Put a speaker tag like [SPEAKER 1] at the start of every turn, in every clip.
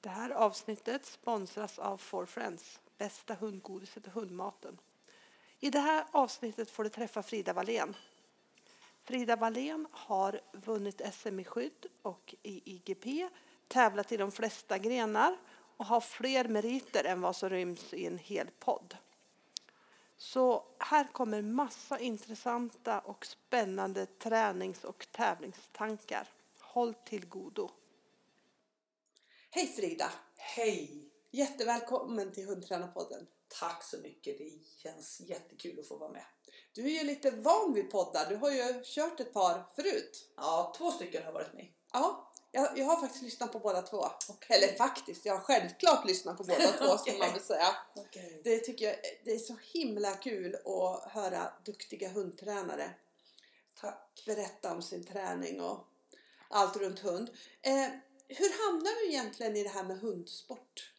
[SPEAKER 1] Det här avsnittet sponsras av For Friends, bästa hundgodiset och hundmaten. I det här avsnittet får du träffa Frida Wallén. Frida Wallén har vunnit SM i skydd och i IGP, tävlat i de flesta grenar och har fler meriter än vad som ryms i en hel podd. Så här kommer massa intressanta och spännande tränings och tävlingstankar. Håll till godo. Hej Frida!
[SPEAKER 2] Hej!
[SPEAKER 1] Jättevälkommen till Hundtränarpodden.
[SPEAKER 2] Tack så mycket. Det känns jättekul att få vara med.
[SPEAKER 1] Du är ju lite van vid poddar. Du har ju kört ett par förut.
[SPEAKER 2] Ja, två stycken har varit med.
[SPEAKER 1] Ja, jag, jag har faktiskt lyssnat på båda två. Okay. Eller faktiskt, jag har självklart lyssnat på båda två okay. man väl säga. Okay. Det tycker jag det är så himla kul att höra duktiga hundtränare
[SPEAKER 2] Tack.
[SPEAKER 1] berätta om sin träning och allt runt hund. Eh, hur hamnar du egentligen i det här med hundsport?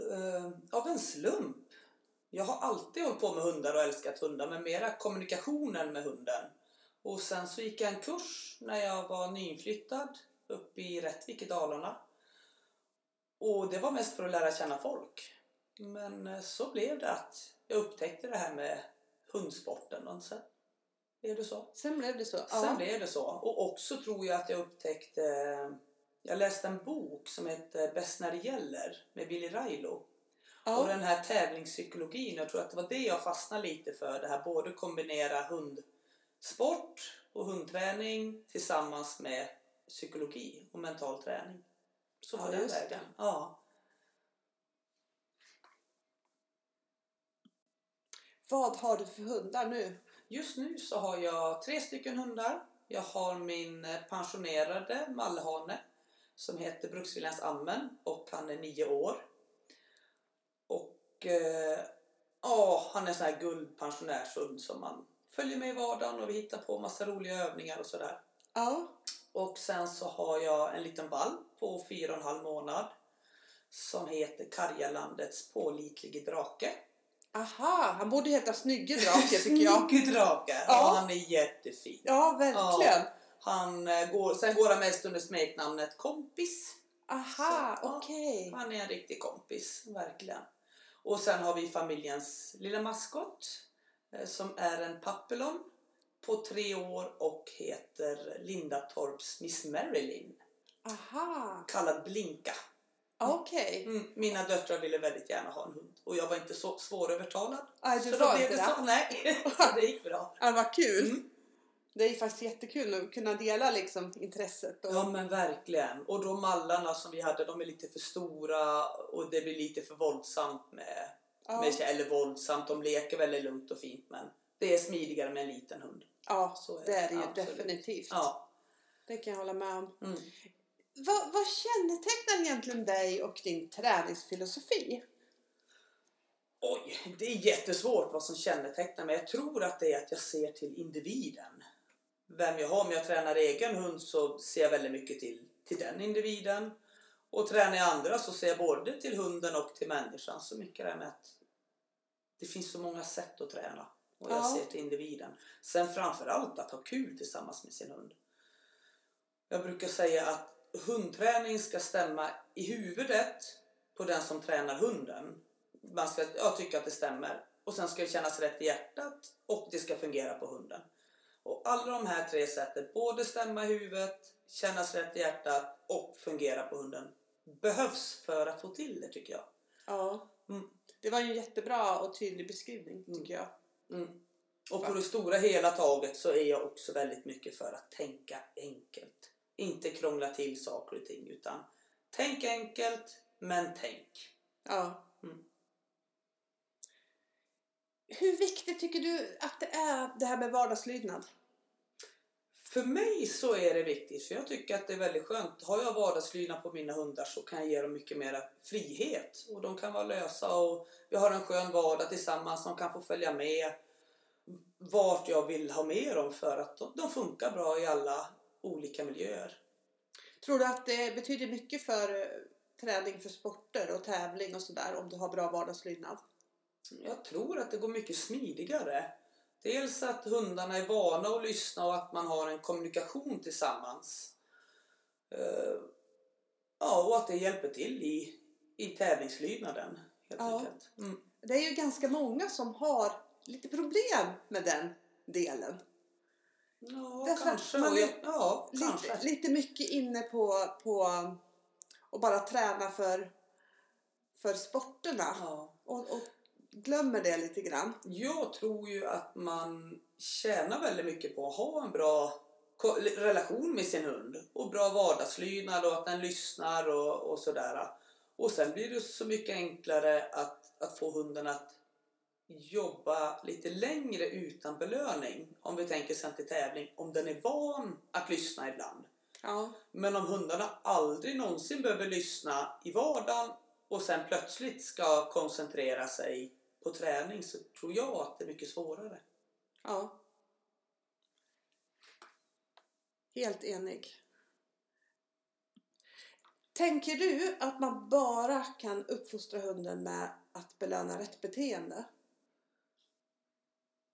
[SPEAKER 2] Uh, av en slump. Jag har alltid hållit på med hundar och älskat hundar, men mera kommunikationen med hunden. Och sen så gick jag en kurs när jag var nyinflyttad uppe i Rättvik i Dalarna. Och det var mest för att lära känna folk. Men eh, så blev det att jag upptäckte det här med hundsporten och sen blev det så.
[SPEAKER 1] Sen blev det så? Sen
[SPEAKER 2] ja. blev det så. Och också tror jag att jag upptäckte jag läste en bok som heter Bäst när det gäller med Billy Railo. Ja. Och den här tävlingspsykologin, jag tror att det var det jag fastnade lite för. Det här både kombinera hundsport och hundträning tillsammans med psykologi och mental träning. Så
[SPEAKER 1] på ja, den vägen.
[SPEAKER 2] Ja.
[SPEAKER 1] Vad har du för hundar nu?
[SPEAKER 2] Just nu så har jag tre stycken hundar. Jag har min pensionerade Mallehane som heter Bruksviljans Ammen och han är nio år. Och eh, ja, han är en sån här guldpensionärshund som man följer med i vardagen och vi hittar på massa roliga övningar och sådär.
[SPEAKER 1] Ja.
[SPEAKER 2] Och sen så har jag en liten valp på fyra och en halv månad som heter Karjalandets pålitlige drake.
[SPEAKER 1] Aha, han borde heta Snygge drake tycker jag.
[SPEAKER 2] Snygge drake, ja. ja. han är jättefin.
[SPEAKER 1] Ja, verkligen. Ja.
[SPEAKER 2] Han eh, går, sen går han mest under smeknamnet Kompis.
[SPEAKER 1] Aha, okej. Okay.
[SPEAKER 2] Han är en riktig kompis, verkligen. Och sen har vi familjens lilla maskot eh, som är en papillon på tre år och heter Linda Torps Miss Marilyn.
[SPEAKER 1] Aha.
[SPEAKER 2] Kallad Blinka.
[SPEAKER 1] Okej. Okay.
[SPEAKER 2] Mm, mina döttrar ville väldigt gärna ha en hund och jag var inte så svårövertalad.
[SPEAKER 1] Nej, du var inte det?
[SPEAKER 2] Så, nej, så det gick bra.
[SPEAKER 1] Ja, vad kul. Mm. Det är ju faktiskt jättekul att kunna dela liksom intresset.
[SPEAKER 2] Och... Ja men verkligen. Och de mallarna som vi hade de är lite för stora och det blir lite för våldsamt med, ja. med eller våldsamt, de leker väldigt lugnt och fint men det är smidigare med en liten hund.
[SPEAKER 1] Ja, Så är det är det ju absolut. definitivt.
[SPEAKER 2] Ja.
[SPEAKER 1] Det kan jag hålla med om.
[SPEAKER 2] Mm.
[SPEAKER 1] Vad, vad kännetecknar egentligen dig och din träningsfilosofi?
[SPEAKER 2] Oj, det är jättesvårt vad som kännetecknar mig. Jag tror att det är att jag ser till individen vem jag har. Om jag tränar egen hund så ser jag väldigt mycket till, till den individen. Och tränar jag andra så ser jag både till hunden och till människan. Så mycket det med att det finns så många sätt att träna. Och jag ja. ser till individen. Sen framförallt att ha kul tillsammans med sin hund. Jag brukar säga att hundträning ska stämma i huvudet på den som tränar hunden. Man ska ja, tycka att det stämmer. Och sen ska det kännas rätt i hjärtat och det ska fungera på hunden. Och alla de här tre sätten, både stämma i huvudet, kännas rätt i hjärtat och fungera på hunden, behövs för att få till det tycker jag.
[SPEAKER 1] Ja, mm. det var ju en jättebra och tydlig beskrivning mm. tycker jag.
[SPEAKER 2] Mm. Och på det stora hela taget så är jag också väldigt mycket för att tänka enkelt. Inte krångla till saker och ting utan tänk enkelt men tänk.
[SPEAKER 1] Ja. Mm. Hur viktigt tycker du att det är det här med vardagslydnad?
[SPEAKER 2] För mig så är det viktigt, för jag tycker att det är väldigt skönt. Har jag vardagslydnad på mina hundar så kan jag ge dem mycket mer frihet. Och de kan vara lösa och vi har en skön vardag tillsammans. De kan få följa med vart jag vill ha med dem för att de, de funkar bra i alla olika miljöer.
[SPEAKER 1] Tror du att det betyder mycket för eh, träning för sporter och tävling och sådär om du har bra vardagslydnad?
[SPEAKER 2] Jag tror att det går mycket smidigare. Dels att hundarna är vana att lyssna och att man har en kommunikation tillsammans. Uh, Ja, och att det hjälper till i, i tävlingslydnaden helt
[SPEAKER 1] Ja.
[SPEAKER 2] enkelt. Mm.
[SPEAKER 1] Det är ju ganska många som har lite problem med den delen.
[SPEAKER 2] Ja,
[SPEAKER 1] Därför
[SPEAKER 2] kanske.
[SPEAKER 1] man
[SPEAKER 2] och
[SPEAKER 1] är
[SPEAKER 2] ja, kanske.
[SPEAKER 1] Lite, lite mycket inne på, på att bara träna för, för sporterna.
[SPEAKER 2] Ja.
[SPEAKER 1] Och, och glömmer det lite grann.
[SPEAKER 2] Jag tror ju att man tjänar väldigt mycket på att ha en bra relation med sin hund och bra vardagslydnad och att den lyssnar och, och sådär. Och sen blir det så mycket enklare att, att få hunden att jobba lite längre utan belöning. Om vi tänker sen till tävling, om den är van att lyssna ibland.
[SPEAKER 1] Ja,
[SPEAKER 2] Men om hundarna aldrig någonsin behöver lyssna i vardagen och sen plötsligt ska koncentrera sig på träning så tror jag att det är mycket svårare.
[SPEAKER 1] ja. Helt enig. Tänker du att man bara kan uppfostra hunden med att belöna rätt beteende?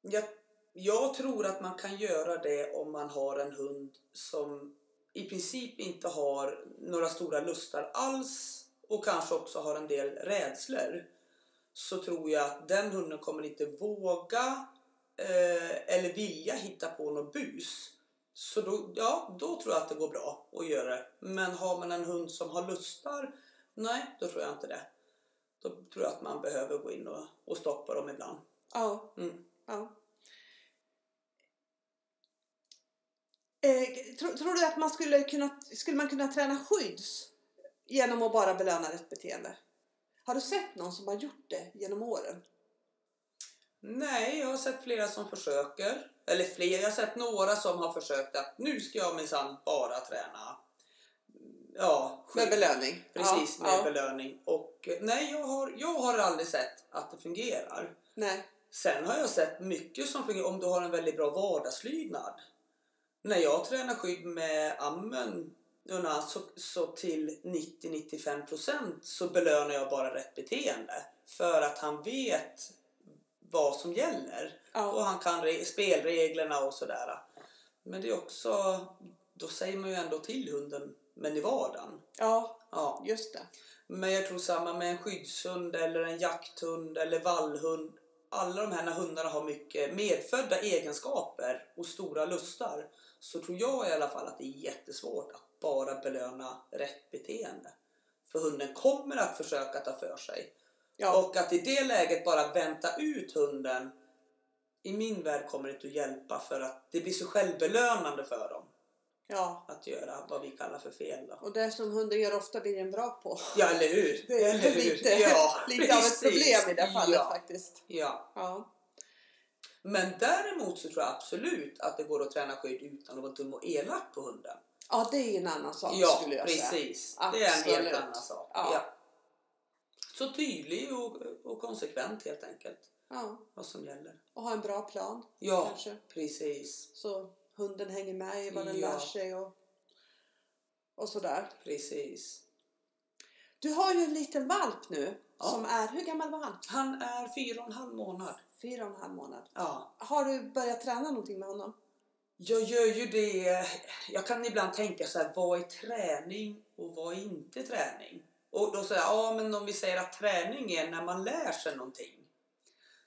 [SPEAKER 2] Jag, jag tror att man kan göra det om man har en hund som i princip inte har några stora lustar alls och kanske också har en del rädslor. Så tror jag att den hunden kommer inte våga eh, eller vilja hitta på något bus. Så då, ja, då tror jag att det går bra att göra det. Men har man en hund som har lustar, nej, då tror jag inte det. Då tror jag att man behöver gå in och, och stoppa dem ibland.
[SPEAKER 1] Ja.
[SPEAKER 2] Mm.
[SPEAKER 1] ja. Eh, tror, tror du att man skulle kunna, skulle man kunna träna skydds genom att bara belöna rätt beteende? Har du sett någon som har gjort det genom åren?
[SPEAKER 2] Nej, jag har sett flera som försöker. Eller fler, jag har sett några som har försökt att nu ska jag minsann bara träna. Ja,
[SPEAKER 1] Med belöning?
[SPEAKER 2] Precis,
[SPEAKER 1] ja,
[SPEAKER 2] med
[SPEAKER 1] ja.
[SPEAKER 2] belöning. Och nej, jag har, jag har aldrig sett att det fungerar.
[SPEAKER 1] Nej.
[SPEAKER 2] Sen har jag sett mycket som fungerar om du har en väldigt bra vardagslydnad. När jag tränar skydd med ammen Jonna, så, så till 90-95% så belönar jag bara rätt beteende. För att han vet vad som gäller. Och
[SPEAKER 1] Ja.
[SPEAKER 2] han kan re- spelreglerna och sådär. Men det är också, då säger man ju ändå till hunden, men i vardagen.
[SPEAKER 1] ja,
[SPEAKER 2] Ja.
[SPEAKER 1] just det.
[SPEAKER 2] Men jag tror samma med en skyddshund eller en jakthund eller vallhund. Alla de här hundarna har mycket medfödda egenskaper och stora lustar så tror jag i alla fall att det är jättesvårt att bara belöna rätt beteende. För hunden kommer att försöka ta för sig.
[SPEAKER 1] Ja,
[SPEAKER 2] Och att i det läget bara vänta ut hunden i min värld kommer det inte att hjälpa för att det blir så självbelönande för dem
[SPEAKER 1] ja.
[SPEAKER 2] att göra vad vi kallar för fel. Då.
[SPEAKER 1] Och det som hunden gör ofta blir den bra på.
[SPEAKER 2] Ja, eller hur?
[SPEAKER 1] Det är
[SPEAKER 2] eller hur?
[SPEAKER 1] lite,
[SPEAKER 2] Ja,
[SPEAKER 1] lite av ett problem i det fallet
[SPEAKER 2] ja,
[SPEAKER 1] faktiskt.
[SPEAKER 2] Ja.
[SPEAKER 1] Ja.
[SPEAKER 2] Men däremot så tror jag absolut att det går att träna skydd utan att vara dum och elak på hunden.
[SPEAKER 1] Ja, det är en annan sak
[SPEAKER 2] ja,
[SPEAKER 1] skulle jag säga.
[SPEAKER 2] precis. Det är en helt annan sak.
[SPEAKER 1] Ja.
[SPEAKER 2] Ja. Så tydlig och, och konsekvent helt enkelt
[SPEAKER 1] Ja,
[SPEAKER 2] vad som gäller.
[SPEAKER 1] och ha en bra plan
[SPEAKER 2] Ja,
[SPEAKER 1] kanske.
[SPEAKER 2] precis.
[SPEAKER 1] Så hunden hänger med i vad den
[SPEAKER 2] Ja.
[SPEAKER 1] lär sig och, och sådär.
[SPEAKER 2] Precis.
[SPEAKER 1] Du har ju en liten valp nu
[SPEAKER 2] Ja.
[SPEAKER 1] som är, hur gammal var han?
[SPEAKER 2] Han är fyra och en halv månad.
[SPEAKER 1] Fyra och en halv månad.
[SPEAKER 2] Ja.
[SPEAKER 1] Har du börjat träna någonting med honom?
[SPEAKER 2] Jag gör ju det. Jag kan ibland tänka så här, vad är träning och vad är inte träning? Och då säger jag, ja men om vi säger att träning är när man lär sig någonting.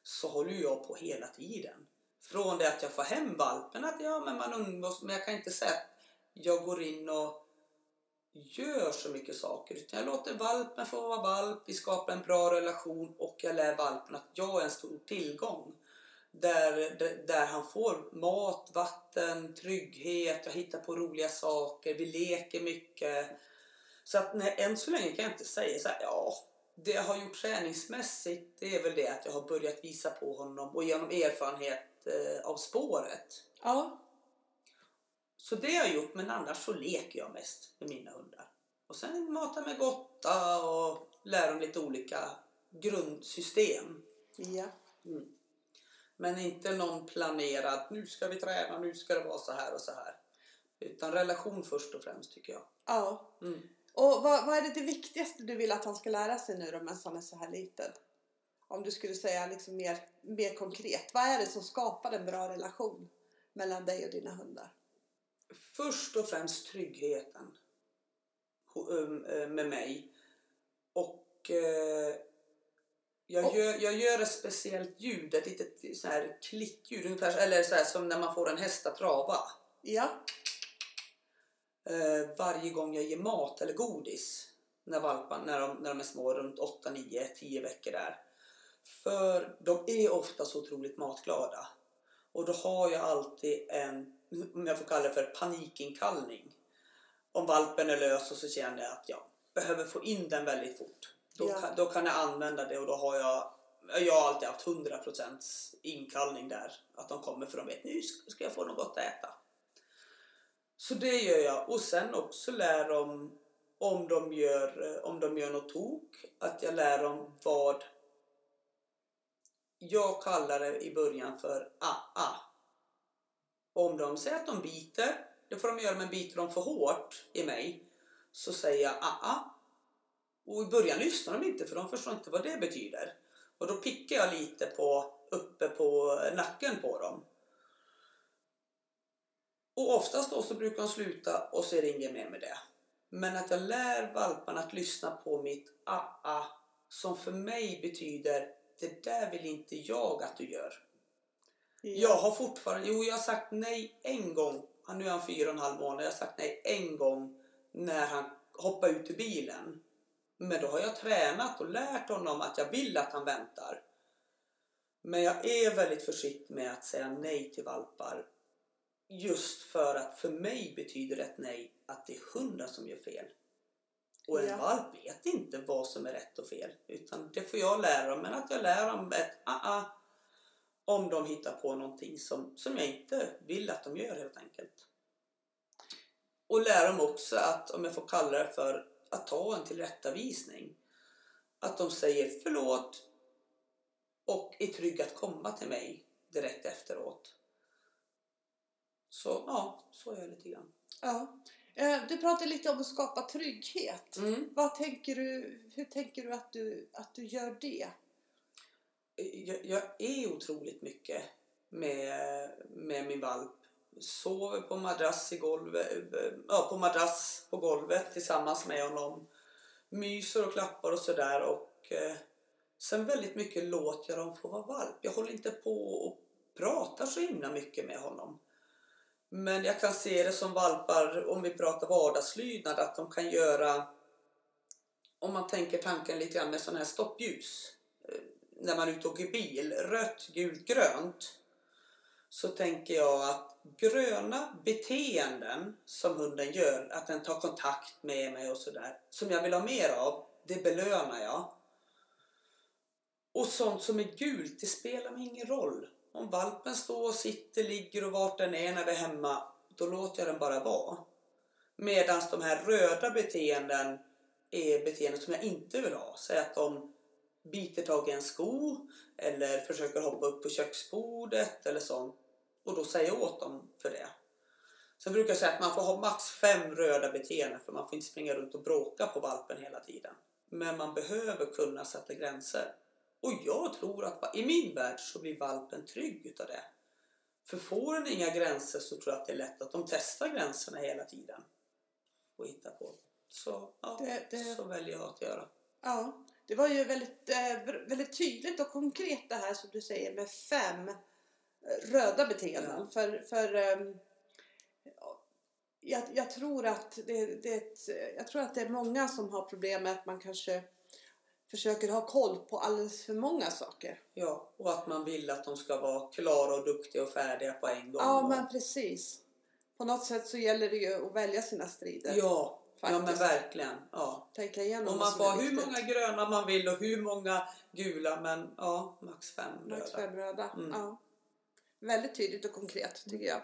[SPEAKER 2] Så håller ju jag på hela tiden. Från det att jag får hem valpen, att ja men man umgås, men jag kan inte säga att jag går in och gör så mycket saker. Utan jag låter valpen få vara valp, vi skapar en bra relation och jag lär valpen att jag är en stor tillgång. Där, där, där han får mat, vatten, trygghet, jag hittar på roliga saker, vi leker mycket. Så att nej, än så länge kan jag inte säga så här, ja, det jag har gjort träningsmässigt det är väl det att jag har börjat visa på honom och genom erfarenhet eh, av spåret.
[SPEAKER 1] Ja.
[SPEAKER 2] Så det har jag gjort, men annars så leker jag mest med mina hundar. Och sen matar med gotta och lär dem lite olika grundsystem.
[SPEAKER 1] Ja.
[SPEAKER 2] Mm. Men inte någon planerad, nu ska vi träna, nu ska det vara så här och så här. Utan relation först och främst tycker jag.
[SPEAKER 1] ja.
[SPEAKER 2] Mm.
[SPEAKER 1] Och vad, vad är det, det viktigaste du vill att han ska lära sig nu då medan han är så här liten? Om du skulle säga liksom mer, mer konkret. Vad är det som skapar en bra relation mellan dig och dina hundar?
[SPEAKER 2] Först och främst tryggheten. eh, med mig. Och eh, jag, gör, jag gör ett speciellt ljud, ett litet så här klickljud, ungefär, eller så här, som när man får en häst att trava.
[SPEAKER 3] Ja.
[SPEAKER 2] Eh, varje gång jag ger mat eller godis när, valpar, när, de, när de är små, runt 8, 9, 10 veckor där. För de är ofta så otroligt matglada. Och då har jag alltid en, om jag får kalla det för panikinkallning. Om valpen är lös och så känner jag att jag behöver få in den väldigt fort. Då,
[SPEAKER 3] Ja.
[SPEAKER 2] kan, då kan jag använda det och då har jag jag har alltid haft 100% inkallning där. Att de kommer för de vet nu ska jag få något att äta. Så det gör jag. Och sen också lär dem om de gör, om de gör något tok. Att jag lär dem vad jag kallar det i början för a-a. Om de säger att de biter, det får de göra men biter de för hårt i mig så säger jag a-a. Och i början lyssnar de inte för de förstår inte vad det betyder. Och då pickar jag lite på, uppe på nacken på dem. Och oftast då så brukar de sluta och så är det inget mer med det. Men att jag lär valparna att lyssna på mitt a-a som för mig betyder det där vill inte jag att du gör. Jag har fortfarande, jo jag har sagt nej en gång, nu är han fyra och en halv månad, jag har sagt nej en gång när han hoppade ut ur bilen. Men då har jag tränat och lärt honom att jag vill att han väntar. Men jag är väldigt försiktig med att säga nej till valpar. Just för att för mig betyder ett nej att det är hundar som gör fel. Och en
[SPEAKER 3] Ja.
[SPEAKER 2] valp vet inte vad som är rätt och fel. Utan det får jag lära dem. Men att jag lär dem ett ah-ah om de hittar på någonting som, som jag inte vill att de gör helt enkelt. Och lära dem också att, om jag får kalla det för, att ta en tillrättavisning. Att de säger förlåt och är trygga att komma till mig direkt efteråt. Så ja, så är jag lite grann.
[SPEAKER 3] Ja. Eh, Du pratade lite om att skapa trygghet.
[SPEAKER 2] Mm.
[SPEAKER 3] Vad tänker du, hur tänker du att, du att du gör det?
[SPEAKER 2] jag, jag är otroligt mycket med, med min valp. Sover på madrass, i golvet, eh, ja, på madrass på golvet tillsammans med honom. Myser och klappar och sådär. Och eh, sen väldigt mycket låter jag dem få vara valp. Jag håller inte på och pratar så himla mycket med honom. Men jag kan se det som valpar, om vi pratar vardagslydnad, att de kan göra om man tänker tanken lite grann med sådana här stoppljus eh, när man är ute och åker bil, rött, gult, grönt så tänker jag att gröna beteenden som hunden gör, att den tar kontakt med mig och sådär, som jag vill ha mer av, det belönar jag. Och sånt som är gult, det spelar mig ingen roll. Om valpen står och sitter, ligger och vart den är när vi är hemma, då låter jag den bara vara. Medan de här röda beteenden är beteenden som jag inte vill ha. Säg att de biter tag i en sko eller försöker hoppa upp på köksbordet eller sånt. Och då säger jag åt dem för det. Sen brukar jag säga att man får ha max fem röda beteenden för man får inte springa runt och bråka på valpen hela tiden. Men man behöver kunna sätta gränser. Och jag tror att i min värld så blir valpen trygg utav det. För får den inga gränser så tror jag att det är lätt att de testar gränserna hela tiden. Och hittar på. Så, ja,
[SPEAKER 3] Det- det-
[SPEAKER 2] så väljer jag att göra.
[SPEAKER 3] Ja, det var ju väldigt, eh, väldigt tydligt och konkret det här som du säger med fem röda beteenden. För, för ehm, ja, jag, jag, tror att det, det ett, jag tror att det är många som har problem med att man kanske försöker ha koll på alldeles för många saker.
[SPEAKER 2] Ja, och att man vill att de ska vara klara och duktiga och färdiga på en gång.
[SPEAKER 3] Ja, men precis. På något sätt så gäller det ju att välja sina strider.
[SPEAKER 2] ja, ja men verkligen. Ja.
[SPEAKER 3] Tänka igenom
[SPEAKER 2] Och man får ha hur många gröna man vill och hur många gula, men ja, max fem
[SPEAKER 3] Max
[SPEAKER 2] röda.
[SPEAKER 3] fem röda.
[SPEAKER 2] Mm.
[SPEAKER 3] Ja. Väldigt tydligt och konkret tycker jag.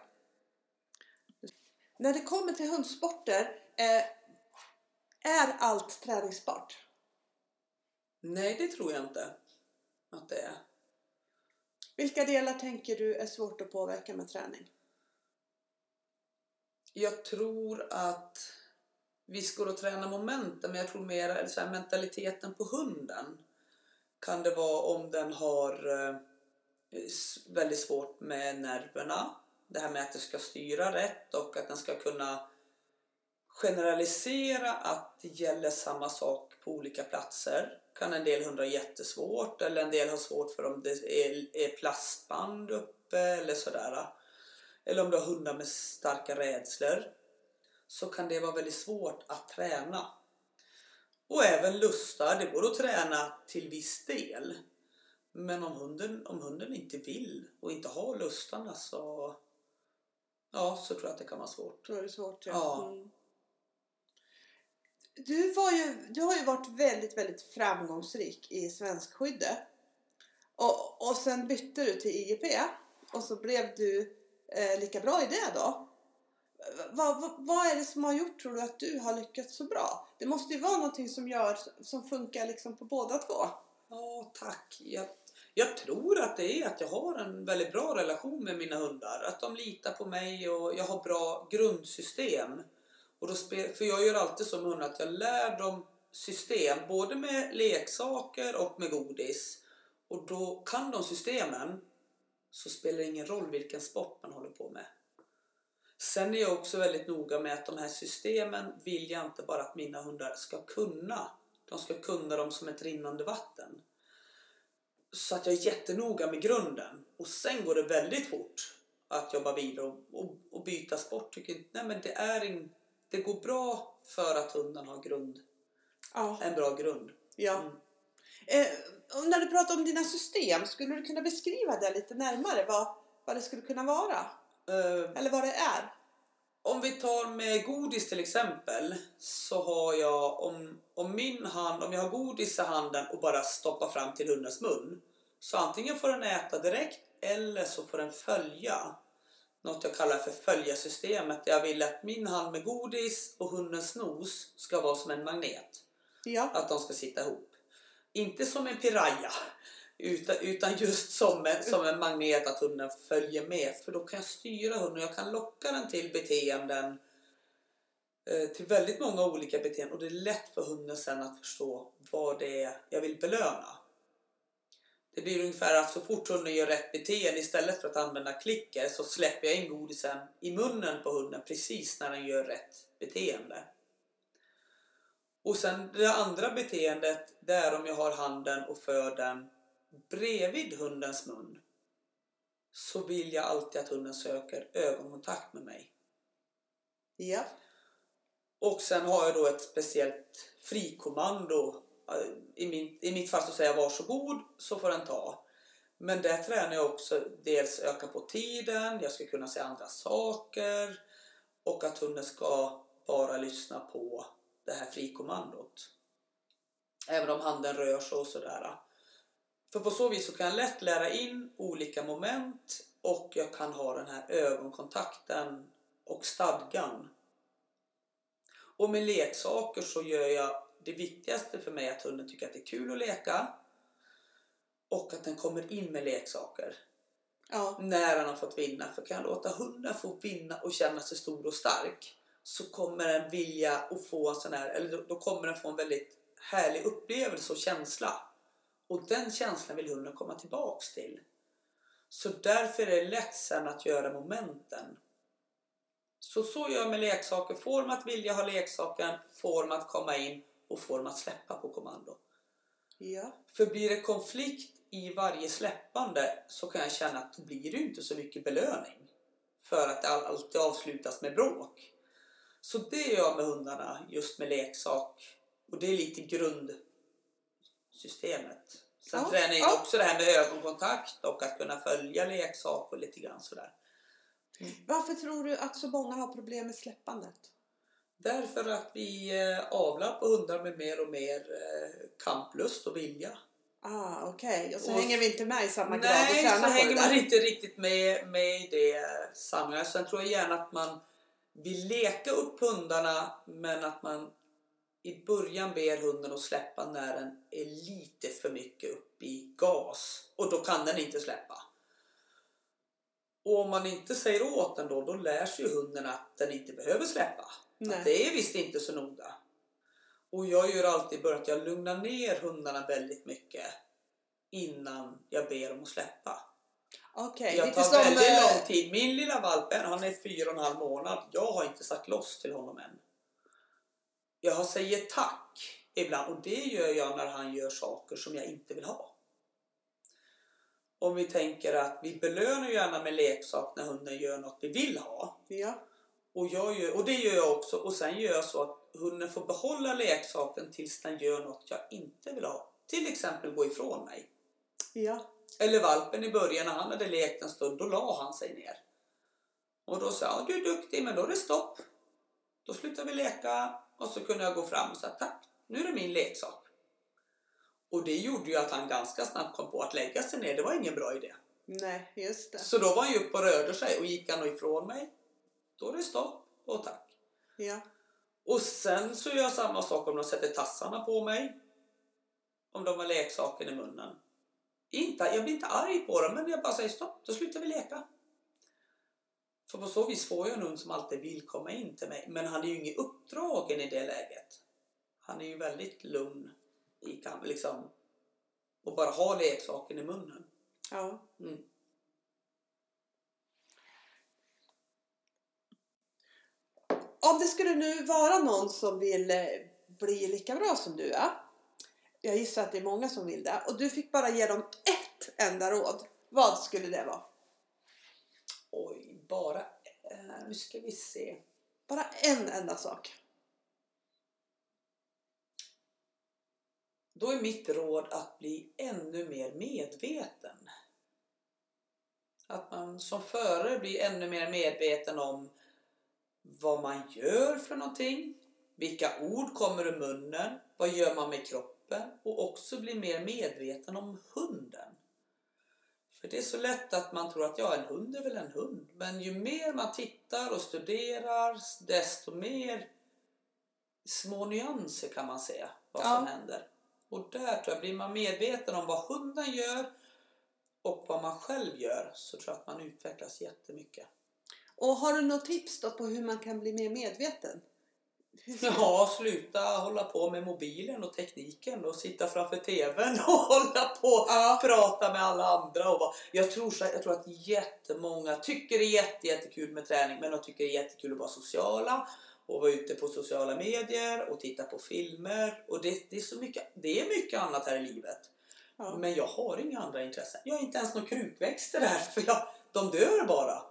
[SPEAKER 3] När det kommer till hundsporter, eh, är allt träningsbart?
[SPEAKER 2] Nej, det tror jag inte att det är.
[SPEAKER 3] Vilka delar tänker du är svårt att påverka med träning?
[SPEAKER 2] Jag tror att visst går det att träna momenten, men jag tror mer så här, mentaliteten på hunden. Kan det vara om den har eh, väldigt svårt med nerverna. Det här med att det ska styra rätt och att den ska kunna generalisera att det gäller samma sak på olika platser. Kan en del hundar jättesvårt eller en del har svårt för om det är, är plastband uppe eller sådär. Eller om du har hundar med starka rädslor så kan det vara väldigt svårt att träna. Och även lustar, det går att träna till viss del. Men om hunden, om hunden inte vill och inte har lustarna så, ja, så tror jag att det kan vara svårt.
[SPEAKER 3] Då är det svårt.
[SPEAKER 2] Ja.
[SPEAKER 3] Mm. Du, var ju, du har ju varit väldigt, väldigt framgångsrik i svenskskyddet. Och, och sen bytte du till IGP och så blev du eh, lika bra i det då. Vad, vad, vad är det som har gjort tror du att du har lyckats så bra? Det måste ju vara någonting som, gör, som funkar liksom på båda två.
[SPEAKER 2] Ja, tack. Jag, jag tror att det är att jag har en väldigt bra relation med mina hundar. Att de litar på mig och jag har bra grundsystem. Och då spel, för jag gör alltid som hund att jag lär dem system, både med leksaker och med godis. Och då kan de systemen så spelar det ingen roll vilken sport man håller på med. Sen är jag också väldigt noga med att de här systemen vill jag inte bara att mina hundar ska kunna. De ska kunna dem som ett rinnande vatten. Så att jag är jättenoga med grunden. Och sen går det väldigt fort att jobba vidare och, och, och byta sport. Tycker inte, nej men det, är en, det går bra för att hunden har grund,
[SPEAKER 3] Ja.
[SPEAKER 2] en bra grund.
[SPEAKER 3] ja.
[SPEAKER 2] Mm.
[SPEAKER 3] Eh, när du pratar om dina system, skulle du kunna beskriva det lite närmare? Vad, vad det skulle kunna vara?
[SPEAKER 2] Eh,
[SPEAKER 3] Eller vad det är?
[SPEAKER 2] Om vi tar med godis till exempel så har jag om, om min hand, om jag har godis i handen och bara stoppar fram till hundens mun så antingen får den äta direkt eller så får den följa något jag kallar för följarsystemet. Jag vill att min hand med godis och hundens nos ska vara som en magnet.
[SPEAKER 3] Ja.
[SPEAKER 2] Att de ska sitta ihop. Inte som en piraya utan, utan just som en, som en magnet att hunden följer med. För då kan jag styra hunden. Jag kan locka den till beteenden. Eh, till väldigt många olika beteenden. Och det är lätt för hunden sen att förstå vad det är jag vill belöna. Det blir ungefär att så fort hunden gör rätt beteende istället för att använda klicker så släpper jag in godisen i munnen på hunden precis när den gör rätt beteende. Och sen det andra beteendet det är om jag har handen och för den bredvid hundens mun så vill jag alltid att hunden söker ögonkontakt med mig.
[SPEAKER 3] Ja.
[SPEAKER 2] Och sen har jag då ett speciellt frikommando. I, min, I mitt fall så säger jag varsågod så får den ta. Men där tränar jag också dels öka på tiden, jag ska kunna säga andra saker och att hunden ska bara lyssna på det här frikommandot. Även om handen rör sig och sådär. För på så vis så kan jag lätt lära in olika moment och jag kan ha den här ögonkontakten och stadgan. Och med leksaker så gör jag det viktigaste för mig att hunden tycker att det är kul att leka och att den kommer in med leksaker
[SPEAKER 3] Ja.
[SPEAKER 2] när han har fått vinna. För kan jag låta hunden få vinna och känna sig stor och stark så kommer den vilja att få en sån här, eller då kommer den få en väldigt härlig upplevelse och känsla. Och den känslan vill hunden komma tillbaks till. Så därför är det lätt sen att göra momenten. Så så gör jag med leksaker. Får de att vilja ha leksaken, får de att komma in och får de att släppa på kommando.
[SPEAKER 3] Ja.
[SPEAKER 2] För blir det konflikt i varje släppande så kan jag känna att det blir inte så mycket belöning. För att det all- alltid avslutas med bråk. Så det gör jag med hundarna just med leksak. Och det är lite grundsystemet. Sen
[SPEAKER 3] Ja,
[SPEAKER 2] tränar jag
[SPEAKER 3] ja.
[SPEAKER 2] också det här med ögonkontakt och att kunna följa leksak och lite grann sådär.
[SPEAKER 3] Varför tror du att så många har problem med släppandet?
[SPEAKER 2] Därför att vi eh, avlar på hundar med mer och mer eh, kamplust och vilja.
[SPEAKER 3] Ah, okej. Och så
[SPEAKER 2] Och-
[SPEAKER 3] hänger vi inte med i samma grad och
[SPEAKER 2] Nej, så hänger man inte riktigt med, med i det sammanhanget. Sen tror jag gärna att man vill leka upp hundarna men att man i början ber hunden att släppa när den är lite för mycket upp i gas. Och då kan den inte släppa. Och om man inte säger åt den då, då lär sig hunden att den inte behöver släppa.
[SPEAKER 3] Nej.
[SPEAKER 2] Att det är visst inte så noga. Och jag gör alltid i början att jag lugnar ner hundarna väldigt mycket innan jag ber dem att släppa.
[SPEAKER 3] Okej,
[SPEAKER 2] Jag
[SPEAKER 3] lite
[SPEAKER 2] tar
[SPEAKER 3] som...
[SPEAKER 2] väldigt
[SPEAKER 3] eh,
[SPEAKER 2] lång tid. Min lilla valp, han är fyra och en halv månad. Jag har inte sagt loss till honom än. Jag säger tack ibland och det gör jag när han gör saker som jag inte vill ha. Om vi tänker att vi belönar gärna med leksak när hunden gör något vi vill ha.
[SPEAKER 1] Ja.
[SPEAKER 2] Och, jag gör, och det gör jag också. Och sen gör jag så att hunden får behålla leksaken tills den gör något jag inte vill ha. Till exempel gå ifrån mig.
[SPEAKER 1] Ja.
[SPEAKER 2] Eller valpen i början när han hade lekt en stund, då la han sig ner. Och då sa jag, du är duktig men då är det stopp. Då slutar vi leka och så kunde jag gå fram och säga tack, nu är det min leksak. Och det gjorde ju att han ganska snabbt kom på att lägga sig ner, det var ingen bra idé.
[SPEAKER 1] Nej, just det.
[SPEAKER 2] Så då var han ju uppe och rörde sig och gick han ifrån mig, då är det stopp och tack.
[SPEAKER 1] Ja.
[SPEAKER 2] Och sen så gör jag samma sak om de sätter tassarna på mig. Om de har leksaken i munnen. Inte, jag blir inte arg på dem, men jag bara säger stopp, då slutar vi leka. För på så vis får jag en hund som alltid vill komma in till mig. Men han är ju ingen uppdragen i det läget. Han är ju väldigt lugn i kam, liksom, och bara ha leksaken i munnen.
[SPEAKER 1] Ja.
[SPEAKER 2] Mm.
[SPEAKER 1] Om det skulle nu vara någon som vill eh, bli lika bra som du är. Jag gissar att det är många som vill det. Och du fick bara ge dem ett enda råd. Vad skulle det vara?
[SPEAKER 2] Bara... Eh, nu ska vi se.
[SPEAKER 1] Bara en enda sak.
[SPEAKER 2] Då är mitt råd att bli ännu mer medveten. Att man som förare blir ännu mer medveten om vad man gör för någonting. Vilka ord kommer ur munnen? Vad gör man med kroppen? Och också bli mer medveten om hunden. För det är så lätt att man tror att ja, en hund är väl en hund. Men ju mer man tittar och studerar desto mer små nyanser kan man se vad som
[SPEAKER 1] Ja.
[SPEAKER 2] händer. Och där tror jag, blir man medveten om vad hunden gör och vad man själv gör så tror jag att man utvecklas jättemycket.
[SPEAKER 1] Och har du något tips då på hur man kan bli mer medveten?
[SPEAKER 2] Ja, sluta hålla på med mobilen och tekniken och sitta framför TVn och hålla på
[SPEAKER 1] Ja.
[SPEAKER 2] prata med alla andra. Och bara, jag, tror, så- jag tror att jättemånga tycker det är jätte, jättekul med träning men de tycker det är jättekul att vara sociala och vara ute på sociala medier och titta på filmer. Och det, det, är, så mycket, det är mycket annat här i livet.
[SPEAKER 1] Ja.
[SPEAKER 2] Men jag har inga andra intressen. Jag har inte ens några krukväxter där för jag, de dör bara.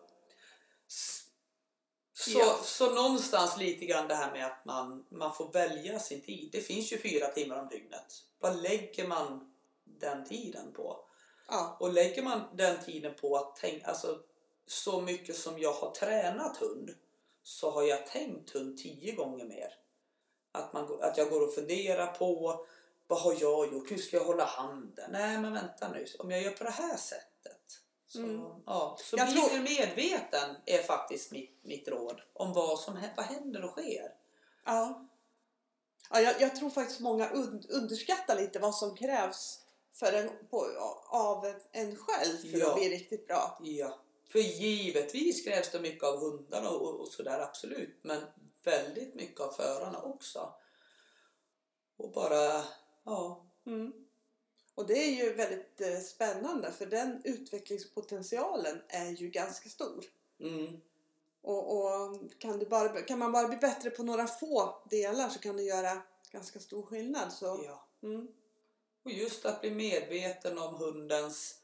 [SPEAKER 2] Så,
[SPEAKER 1] Ja.
[SPEAKER 2] så någonstans lite grann det här med att man, man får välja sin tid. Det finns ju fyra timmar om dygnet. Vad lägger man den tiden på?
[SPEAKER 1] Ja.
[SPEAKER 2] Och lägger man den tiden på att tänka, alltså så mycket som jag har tränat hund så har jag tänkt hund tio gånger mer. Att, man, att jag går och funderar på vad har jag gjort? Hur ska jag hålla handen? Nej men vänta nu, om jag gör på det här sättet. Så,
[SPEAKER 1] Mm.
[SPEAKER 2] ja, så
[SPEAKER 1] Jag
[SPEAKER 2] bli
[SPEAKER 1] tror-
[SPEAKER 2] medveten är faktiskt mitt, mitt råd om vad som vad händer och sker.
[SPEAKER 1] Ja. ja jag, jag tror faktiskt många un, underskattar lite vad som krävs för en, på, av en själv för
[SPEAKER 2] Ja.
[SPEAKER 1] att bli riktigt bra.
[SPEAKER 2] Ja, för givetvis krävs det mycket av hundarna och, och sådär absolut. Men väldigt mycket av förarna också. Och bara, ja.
[SPEAKER 1] Mm. Och det är ju väldigt eh, spännande för den utvecklingspotentialen är ju ganska stor.
[SPEAKER 2] Mm,
[SPEAKER 1] Och, och kan, bara, kan man bara bli bättre på några få delar så kan det göra ganska stor skillnad. Så,
[SPEAKER 2] ja.
[SPEAKER 1] mm.
[SPEAKER 2] Och just att bli medveten om hundens...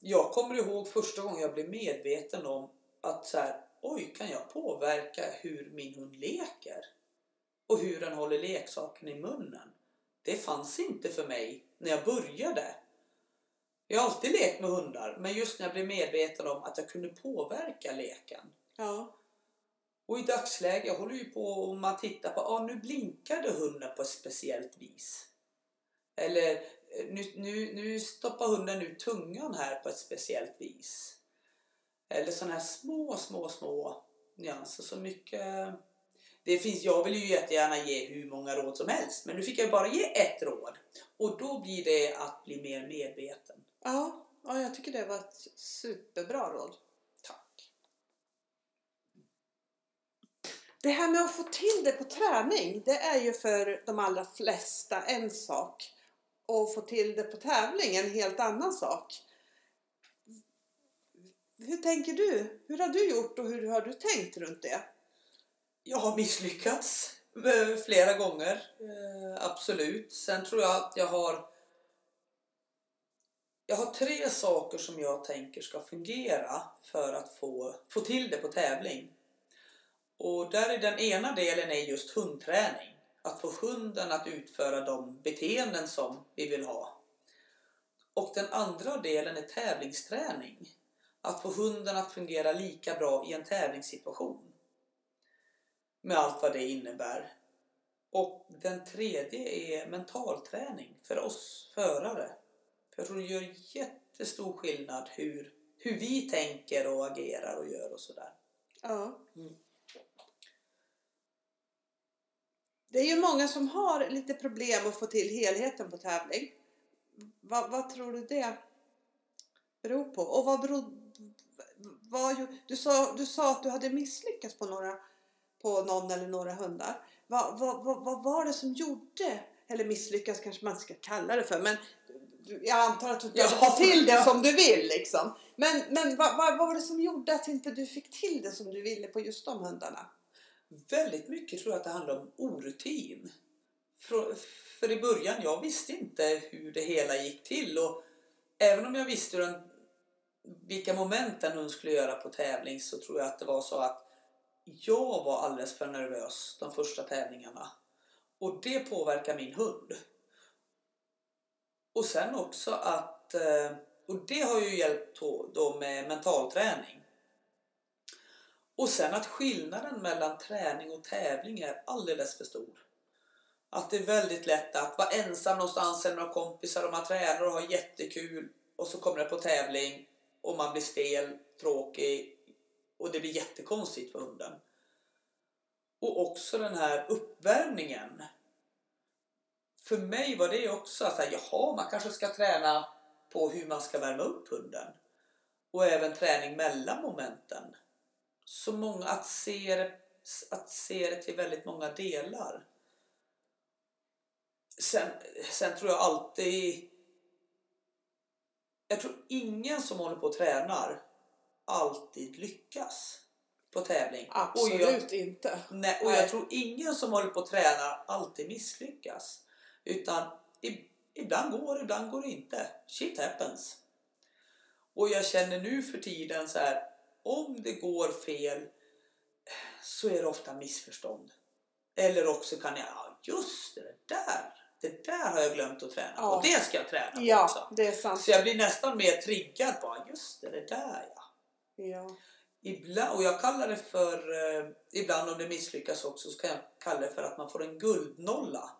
[SPEAKER 2] Jag kommer ihåg första gången jag blev medveten om att så här, oj, kan jag påverka hur min hund leker? Och hur den håller leksaken i munnen? Det fanns inte för mig när jag började. Jag har alltid lekt med hundar, men just när jag blev medveten om att jag kunde påverka leken.
[SPEAKER 1] ja.
[SPEAKER 2] Och i dagsläget, jag håller ju på om man tittar på, ah, nu blinkade hunden på ett speciellt vis. Eller nu, nu, nu stoppar hunden ut tungan här på ett speciellt vis. Eller sådana här små, små, små nyanser. Så mycket... Det finns, jag vill ju jättegärna ge hur många råd som helst, men nu fick jag bara ge ett råd. Och då blir det att bli mer medveten.
[SPEAKER 1] Ja, ja, jag tycker det var ett superbra råd.
[SPEAKER 2] Tack.
[SPEAKER 1] Det här med att få till det på träning, det är ju för de allra flesta en sak. Och få till det på tävling en helt annan sak. Hur tänker du? Hur har du gjort och hur har du tänkt runt det?
[SPEAKER 2] Jag har misslyckats eh, Flera gånger, eh, absolut. Sen tror jag att jag har jag har tre saker som jag tänker ska fungera för att få, få till det på tävling. Och där är den ena delen är just hundträning. Att få hunden att utföra de beteenden som vi vill ha. Och den andra delen är tävlingsträning. Att få hunden att fungera lika bra i en tävlingssituation. Med allt vad det innebär. Och den tredje är mentalträning för oss förare. För jag tror det gör jättestor skillnad hur, hur vi tänker och agerar och gör och sådär.
[SPEAKER 1] Ja.
[SPEAKER 2] Mm.
[SPEAKER 1] Det är ju många som har lite problem att få till helheten på tävling. Vad, vad tror du det beror på? Och vad beror... Vad, du, sa, du sa att du hade misslyckats på, några, på någon eller några hundar. Vad, vad, vad, vad var det som gjorde, eller misslyckas kanske man ska kalla det för, men jag antar att du inte
[SPEAKER 2] Ja,
[SPEAKER 1] till det som du vill liksom. Men, men vad, vad, vad var det som gjorde att inte du fick till det som du ville på just de hundarna?
[SPEAKER 2] Väldigt mycket tror jag att det handlar om orutin. För, för i början, jag visste inte hur det hela gick till och även om jag visste hur den, vilka moment en hund skulle göra på tävling så tror jag att det var så att jag var alldeles för nervös de första tävlingarna. Och det påverkar min hund. Och sen också att, eh, och det har ju hjälpt då, då med mentalträning. Och sen att skillnaden mellan träning och tävling är alldeles för stor. Att det är väldigt lätt att vara ensam någonstans eller några kompisar och man tränar och har jättekul och så kommer det på tävling och man blir stel, tråkig och det blir jättekonstigt för hunden. Och också den här uppvärmningen. För mig var det också att här, jaha, man kanske ska träna på hur man ska värma upp hunden. Och även träning mellan momenten så många, att se, det, att se det till väldigt många delar. Sen, sen tror jag alltid... Jag tror ingen som håller på och tränar alltid lyckas på tävling. Och jag,
[SPEAKER 1] inte.
[SPEAKER 2] nej, och
[SPEAKER 1] Nej.
[SPEAKER 2] jag tror ingen som håller på och tränar alltid misslyckas. Utan ibland går det, ibland går det inte. Shit happens. Och jag känner nu för tiden så här, om det går fel så är det ofta missförstånd. Eller också kan jag, ja just det, det där, det där har jag glömt att träna på.
[SPEAKER 1] Ja.
[SPEAKER 2] Det ska jag träna på
[SPEAKER 1] Ja,
[SPEAKER 2] också.
[SPEAKER 1] det är sant.
[SPEAKER 2] Så jag blir nästan mer triggad ja, just det, det där ja.
[SPEAKER 1] Ja.
[SPEAKER 2] Ibland, och jag kallar det för, eh, ibland om det misslyckas också, så kan jag kalla det för att man får en guldnolla.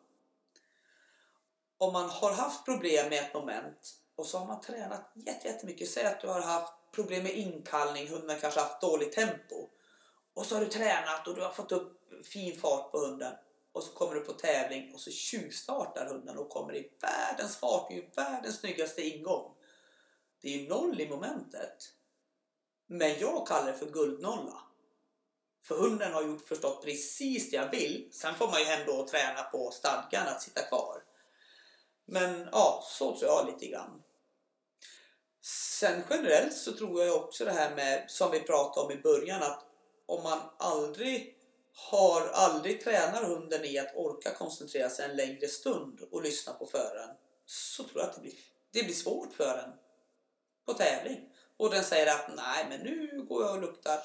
[SPEAKER 2] Om man har haft problem med ett moment och så har man tränat jättemycket. Säg att du har haft problem med inkallning, hunden kanske haft dåligt tempo. Och så har du tränat och du har fått upp fin fart på hunden. Och så kommer du på tävling och så tjuvstartar hunden och kommer i världens fart, i världens snyggaste ingång. Det är ju noll i momentet. Men jag kallar det för guldnolla. För hunden har gjort förstått precis det jag vill. Sen får man ju ändå träna på stadgan att sitta kvar. Men ja, så tror jag lite grann. Sen generellt så tror jag också det här med, som vi pratade om i början, att om man aldrig har, aldrig tränar hunden i att orka koncentrera sig en längre stund och lyssna på föraren så tror jag att det blir, det blir svårt för en på tävling. Och den säger att nej men nu går jag och luktar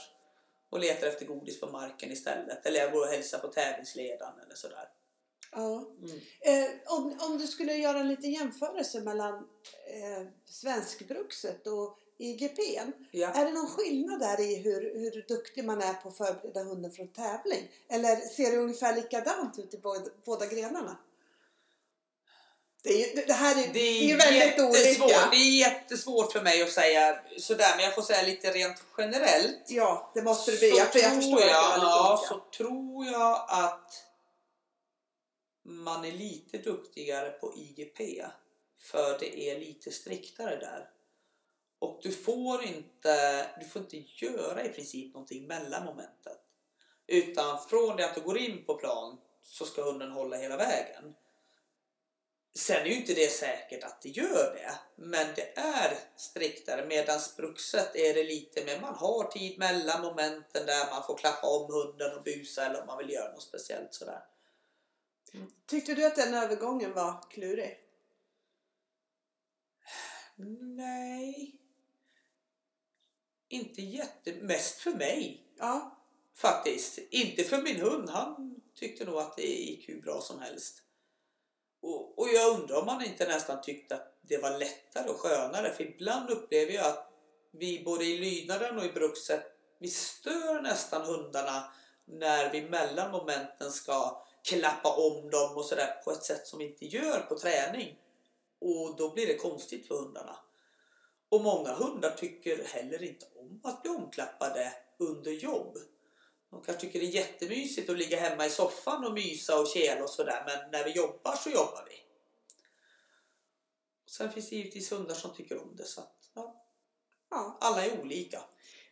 [SPEAKER 2] och letar efter godis på marken istället. Eller jag går och hälsar på tävlingsledaren eller sådär.
[SPEAKER 1] Ja.
[SPEAKER 2] Mm.
[SPEAKER 1] Eh, om, om du skulle göra en liten jämförelse mellan eh, svenskbruxet och IGP.
[SPEAKER 2] Ja.
[SPEAKER 1] Är det någon skillnad där i hur, hur duktig man är på att förbereda hunden för en tävling? Eller ser det ungefär likadant ut i båda, båda grenarna? Det, är ju, det här är,
[SPEAKER 2] Det är,
[SPEAKER 1] ju väldigt olika.
[SPEAKER 2] Det är jättesvårt för mig att säga sådär, men jag får säga lite rent generellt.
[SPEAKER 1] Ja, det måste det bli.
[SPEAKER 2] Så
[SPEAKER 1] jag
[SPEAKER 2] tror
[SPEAKER 1] förstår att det
[SPEAKER 2] jag,
[SPEAKER 1] lite
[SPEAKER 2] ja,
[SPEAKER 1] olika.
[SPEAKER 2] så tror jag att man är lite duktigare på IGP. För det är lite striktare där. Och du får inte, du får inte göra i princip någonting mellan momentet. Utan från det att du går in på plan så ska hunden hålla hela vägen. Sen är ju inte det säkert att det gör det. Men det är striktare. Medan spruxet är det lite mer, man har tid mellan momenten där man får klappa om hunden och busa eller om man vill göra något speciellt sådär.
[SPEAKER 3] Tyckte du att den övergången var klurig?
[SPEAKER 2] Nej. Inte jätte... Mest för mig
[SPEAKER 3] Ja.
[SPEAKER 2] faktiskt. Inte för min hund. Han tyckte nog att det gick hur bra som helst. Och, och jag undrar om man inte nästan tyckte att det var lättare och skönare. För ibland upplever jag att vi både i lydnaden och i brukset, vi stör nästan hundarna när vi mellan momenten ska klappa om dem och sådär på ett sätt som vi inte gör på träning. Och då blir det konstigt för hundarna. Och många hundar tycker heller inte om att bli omklappade under jobb. De kanske tycker det är jättemysigt att ligga hemma i soffan och mysa och kela och sådär men när vi jobbar så jobbar vi. Sen finns det givetvis hundar som tycker om det så att ja,
[SPEAKER 3] ja.
[SPEAKER 2] alla är olika.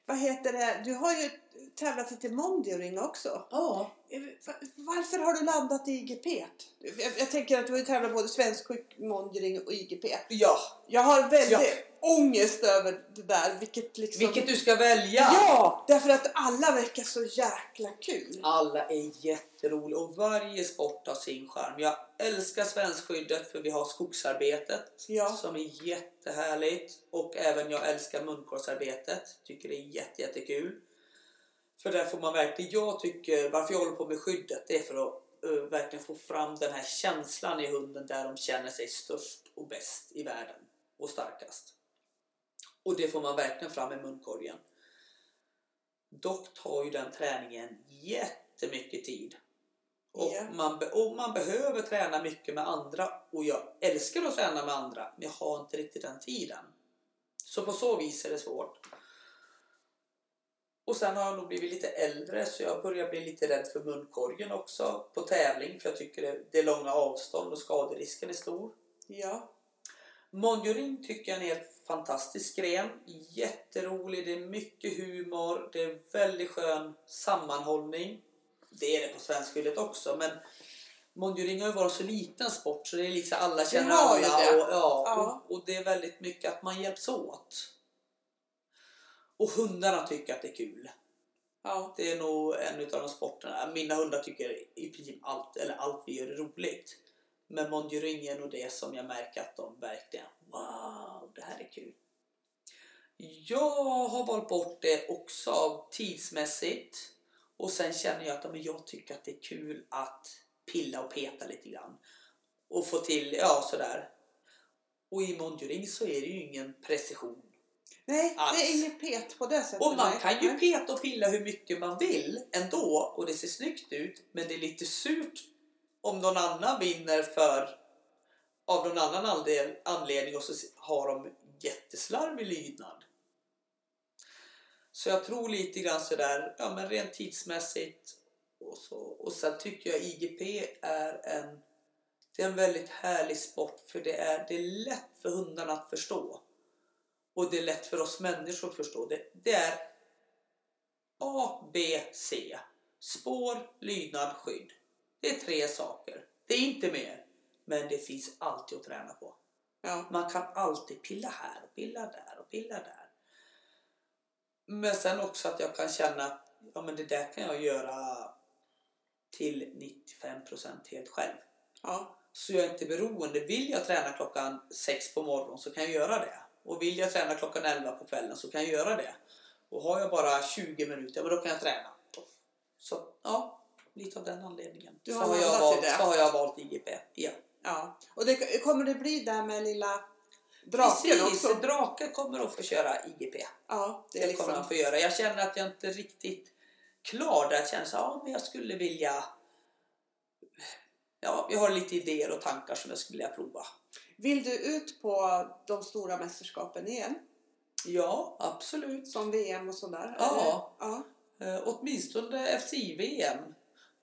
[SPEAKER 3] Vad heter det? Du har ju tävlat lite Mondioring också.
[SPEAKER 2] Ja.
[SPEAKER 3] Eh, va- Varför har du landat i IGP? Jag, jag tänker att du har ju tävlat både svensk sjuk, Mondioring och IGP.
[SPEAKER 2] Ja,
[SPEAKER 3] Jag har väldigt
[SPEAKER 2] Ja.
[SPEAKER 3] Ångest över det där. Vilket liksom...
[SPEAKER 2] vilket du ska välja.
[SPEAKER 3] Ja! Därför att alla verkar så jäkla kul.
[SPEAKER 2] Alla är jätteroliga och varje sport har sin charm. Jag älskar svenskskyddet för vi har skogsarbetet
[SPEAKER 3] Ja.
[SPEAKER 2] som är jättehärligt. Och även jag älskar munkorgsarbetet. Tycker det är jätte, jättekul. För där får man verkligen, jag tycker, varför jag håller på med skyddet det är för att eh, verkligen få fram den här känslan i hunden där de känner sig störst och bäst i världen och starkast. Och det får man verkligen fram i munkorgen. Dock tar ju den träningen jättemycket tid. Och,
[SPEAKER 3] Ja.
[SPEAKER 2] man, och man behöver träna mycket med andra. Och jag älskar att träna med andra, men jag har inte riktigt den tiden. Så på så vis är det svårt. Och sen har jag nog blivit lite äldre så jag börjar bli lite rädd för munkorgen också på tävling. För jag tycker det, det är långa avstånd och skaderisken är stor.
[SPEAKER 3] Ja.
[SPEAKER 2] Monjoring tycker jag är en helt fantastisk gren. Jätterolig, det är mycket humor, det är väldigt skön sammanhållning. Det är det på svenskskyddet också men Monjoring har ju varit så liten sport så det är liksom alla känner alla och, ja,
[SPEAKER 3] Ja.
[SPEAKER 2] och, och det är väldigt mycket att man hjälps åt. Och hundarna tycker att det är kul.
[SPEAKER 3] Ja.
[SPEAKER 2] Det är nog en av de sporterna. Mina hundar tycker i princip allt, eller allt vi gör är roligt. Men Monjuring är nog det som jag märker att de verkligen, wow, det här är kul. Jag har valt bort det också av tidsmässigt. Och sen känner jag att men jag tycker att det är kul att pilla och peta lite grann. Och få till, ja sådär. Och i Monjuring så är det ju ingen precision.
[SPEAKER 3] Nej,
[SPEAKER 2] Alls.
[SPEAKER 3] det är inget pet på det sättet.
[SPEAKER 2] Och man
[SPEAKER 3] nej.
[SPEAKER 2] kan ju peta och pilla hur mycket man vill ändå och det ser snyggt ut men det är lite surt om någon annan vinner för av någon annan anledning och så har de jätteslarvig lydnad. Så jag tror lite grann sådär, ja men rent tidsmässigt och så. Och sen tycker jag IGP är en det är en väldigt härlig sport för det är, det är lätt för hundarna att förstå. Och det är lätt för oss människor att förstå. Det, det är A, B, C. Spår, lydnad, skydd. Det är tre saker. Det är inte mer. Men det finns alltid att träna på.
[SPEAKER 3] Ja.
[SPEAKER 2] Man kan alltid pilla här och pilla där och pilla där. Men sen också att jag kan känna att ja, men det där kan jag göra till 95% helt själv.
[SPEAKER 3] Ja.
[SPEAKER 2] Så jag är inte beroende. Vill jag träna klockan sex på morgonen så kan jag göra det. Och vill jag träna klockan 11 på kvällen så kan jag göra det. Och har jag bara 20 minuter, men då kan jag träna. Så ja, lite av den anledningen.
[SPEAKER 3] Du
[SPEAKER 2] så,
[SPEAKER 3] har
[SPEAKER 2] har jag valt,
[SPEAKER 3] det.
[SPEAKER 2] så har jag valt IGP. Ja.
[SPEAKER 3] ja. Och det kommer det bli där med lilla draken
[SPEAKER 2] Precis,
[SPEAKER 3] också?
[SPEAKER 2] drake kommer att få köra IGP.
[SPEAKER 3] Ja, det
[SPEAKER 2] Det
[SPEAKER 3] liksom...
[SPEAKER 2] kommer han få göra. Jag känner att jag inte riktigt klar där. Jag känner så, ja, men jag skulle vilja... Ja, jag har lite idéer och tankar som jag skulle vilja prova.
[SPEAKER 3] Vill du ut på de stora mästerskapen igen?
[SPEAKER 2] Ja, absolut.
[SPEAKER 3] Som VM och sådär?
[SPEAKER 2] Ja.
[SPEAKER 3] ja.
[SPEAKER 2] Eh, åtminstone FCI-VM.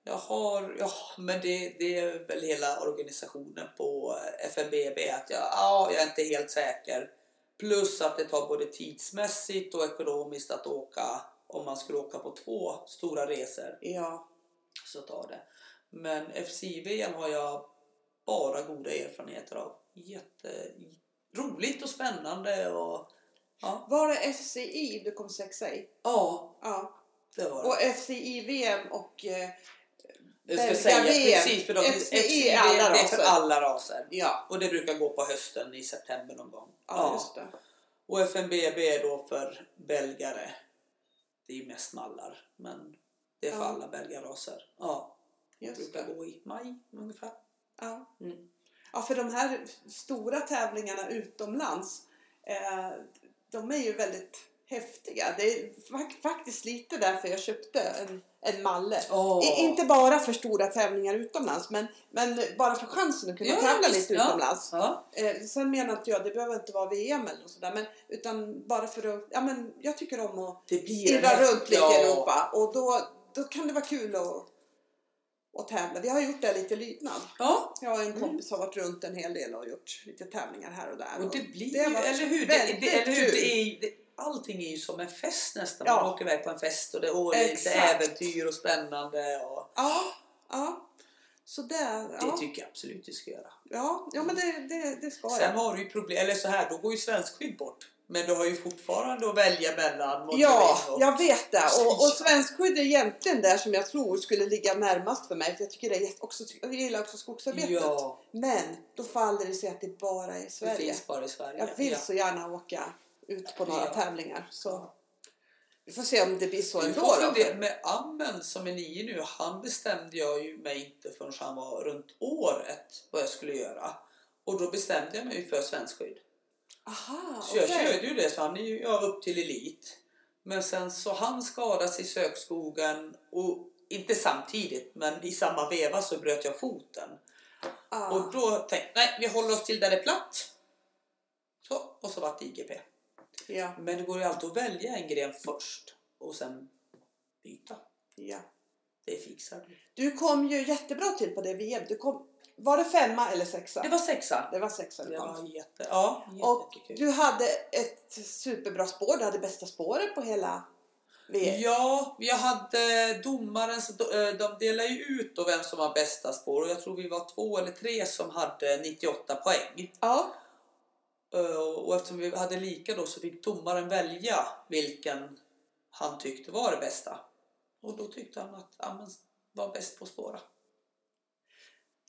[SPEAKER 2] Jag har, ja, men det, det är väl hela organisationen på FNBB att jag, ja, jag är inte helt säker. Plus att det tar både tidsmässigt och ekonomiskt att åka, om man skulle åka på två stora resor,
[SPEAKER 3] Ja.
[SPEAKER 2] så tar det. Men FCI-VM har jag bara goda erfarenheter av. Jätte roligt och spännande och ja,
[SPEAKER 3] Var det FCI du kom sexa i?
[SPEAKER 2] ja
[SPEAKER 3] Ja.
[SPEAKER 2] det var det.
[SPEAKER 3] Och FCI VM och eh,
[SPEAKER 2] Det ska sägas precis för de,
[SPEAKER 1] FCE är alla
[SPEAKER 2] det är för alla raser.
[SPEAKER 1] Ja,
[SPEAKER 2] Och det brukar gå på hösten i september någon gång.
[SPEAKER 1] ja, det.
[SPEAKER 2] Och FNBB är då för belgare. Det är ju mest mallar. Men det är för
[SPEAKER 1] Ja.
[SPEAKER 2] alla belgarraser. Ja. Det brukar gå i maj ungefär.
[SPEAKER 1] Ja.
[SPEAKER 2] Mm.
[SPEAKER 1] ja, för de här stora tävlingarna utomlands, eh, de är ju väldigt häftiga. Det är fak- faktiskt lite därför jag köpte en, en malle. I, inte bara för stora tävlingar utomlands, men, men bara för chansen att kunna
[SPEAKER 2] Ja,
[SPEAKER 1] tävla
[SPEAKER 2] visst,
[SPEAKER 1] lite
[SPEAKER 2] ja.
[SPEAKER 1] utomlands.
[SPEAKER 2] Ja.
[SPEAKER 1] Eh, sen menar inte jag, det behöver inte vara VM eller sådär, men utan bara för att, ja men jag tycker om att
[SPEAKER 2] Det
[SPEAKER 1] irra runt lite i Europa och då, då kan det vara kul att, att tävla. Vi har gjort det lite lydnad.
[SPEAKER 2] Ja.
[SPEAKER 1] Jag och en kompis har varit runt en hel del och gjort lite tävlingar här och där.
[SPEAKER 2] Och det blir
[SPEAKER 1] varit
[SPEAKER 2] eller hur? Det, det, eller hur? Det är, det, allting är ju som en fest nästan.
[SPEAKER 1] Ja.
[SPEAKER 2] Man åker iväg på en fest och det, det är lite äventyr och spännande. Och,
[SPEAKER 1] Ja, ja. Så det,
[SPEAKER 2] det
[SPEAKER 1] ja.
[SPEAKER 2] tycker jag absolut vi ska göra.
[SPEAKER 1] ja, ja men det, det, det ska
[SPEAKER 2] Sen
[SPEAKER 1] jag.
[SPEAKER 2] har du ju problem, eller så här, då går ju svenskskydd bort. Men du har ju fortfarande att välja mellan
[SPEAKER 1] Ja,
[SPEAKER 2] och...
[SPEAKER 1] jag vet det. Och, och svenskskydd är egentligen där som jag tror skulle ligga närmast för mig. För jag tycker det är också, jag gillar också skogsarbetet.
[SPEAKER 2] Ja,
[SPEAKER 1] Men då faller det sig att det bara är i
[SPEAKER 2] det
[SPEAKER 1] Sverige.
[SPEAKER 2] finns bara i Sverige.
[SPEAKER 1] Jag vill
[SPEAKER 2] ja.
[SPEAKER 1] så gärna åka ut på några
[SPEAKER 2] Ja.
[SPEAKER 1] tävlingar. Så vi får se om det blir så ändå.
[SPEAKER 2] fundera, med Ammen som är nio nu, han bestämde jag ju mig inte förrän han var runt året vad jag skulle göra. Och då bestämde jag mig för svenskskydd.
[SPEAKER 1] Aha,
[SPEAKER 2] Så jag
[SPEAKER 1] okej.
[SPEAKER 2] körde ju det, så han är ju ja, upp till elit. Men sen så han skadade sig i sökskogen och inte samtidigt, men i samma veva så bröt jag foten.
[SPEAKER 1] Ah,
[SPEAKER 2] Och då tänkte jag, nej vi håller oss till där det är platt. Så, och så vart det IGP.
[SPEAKER 1] Ja,
[SPEAKER 2] Men det går ju alltid att välja en gren först och sen byta.
[SPEAKER 1] ja.
[SPEAKER 2] Det fixar du.
[SPEAKER 1] Du kom ju jättebra till på det VM. Du kom, var det femma eller sexa?
[SPEAKER 2] Det var sexa.
[SPEAKER 1] det var sexa du kom.
[SPEAKER 2] jätte, ja,
[SPEAKER 1] Och
[SPEAKER 2] jättekul.
[SPEAKER 1] du hade ett superbra spår. Du hade bästa spåret på hela VM.
[SPEAKER 2] Ja, jag hade domaren, så de- eh, de delade ju ut då vem som var bästa spår och jag tror vi var två eller tre som hade 98 poäng.
[SPEAKER 1] Ja,
[SPEAKER 2] Och eftersom vi hade lika då så fick domaren välja vilken han tyckte var det bästa. Och då tyckte han att Ammen var bäst på att spåra.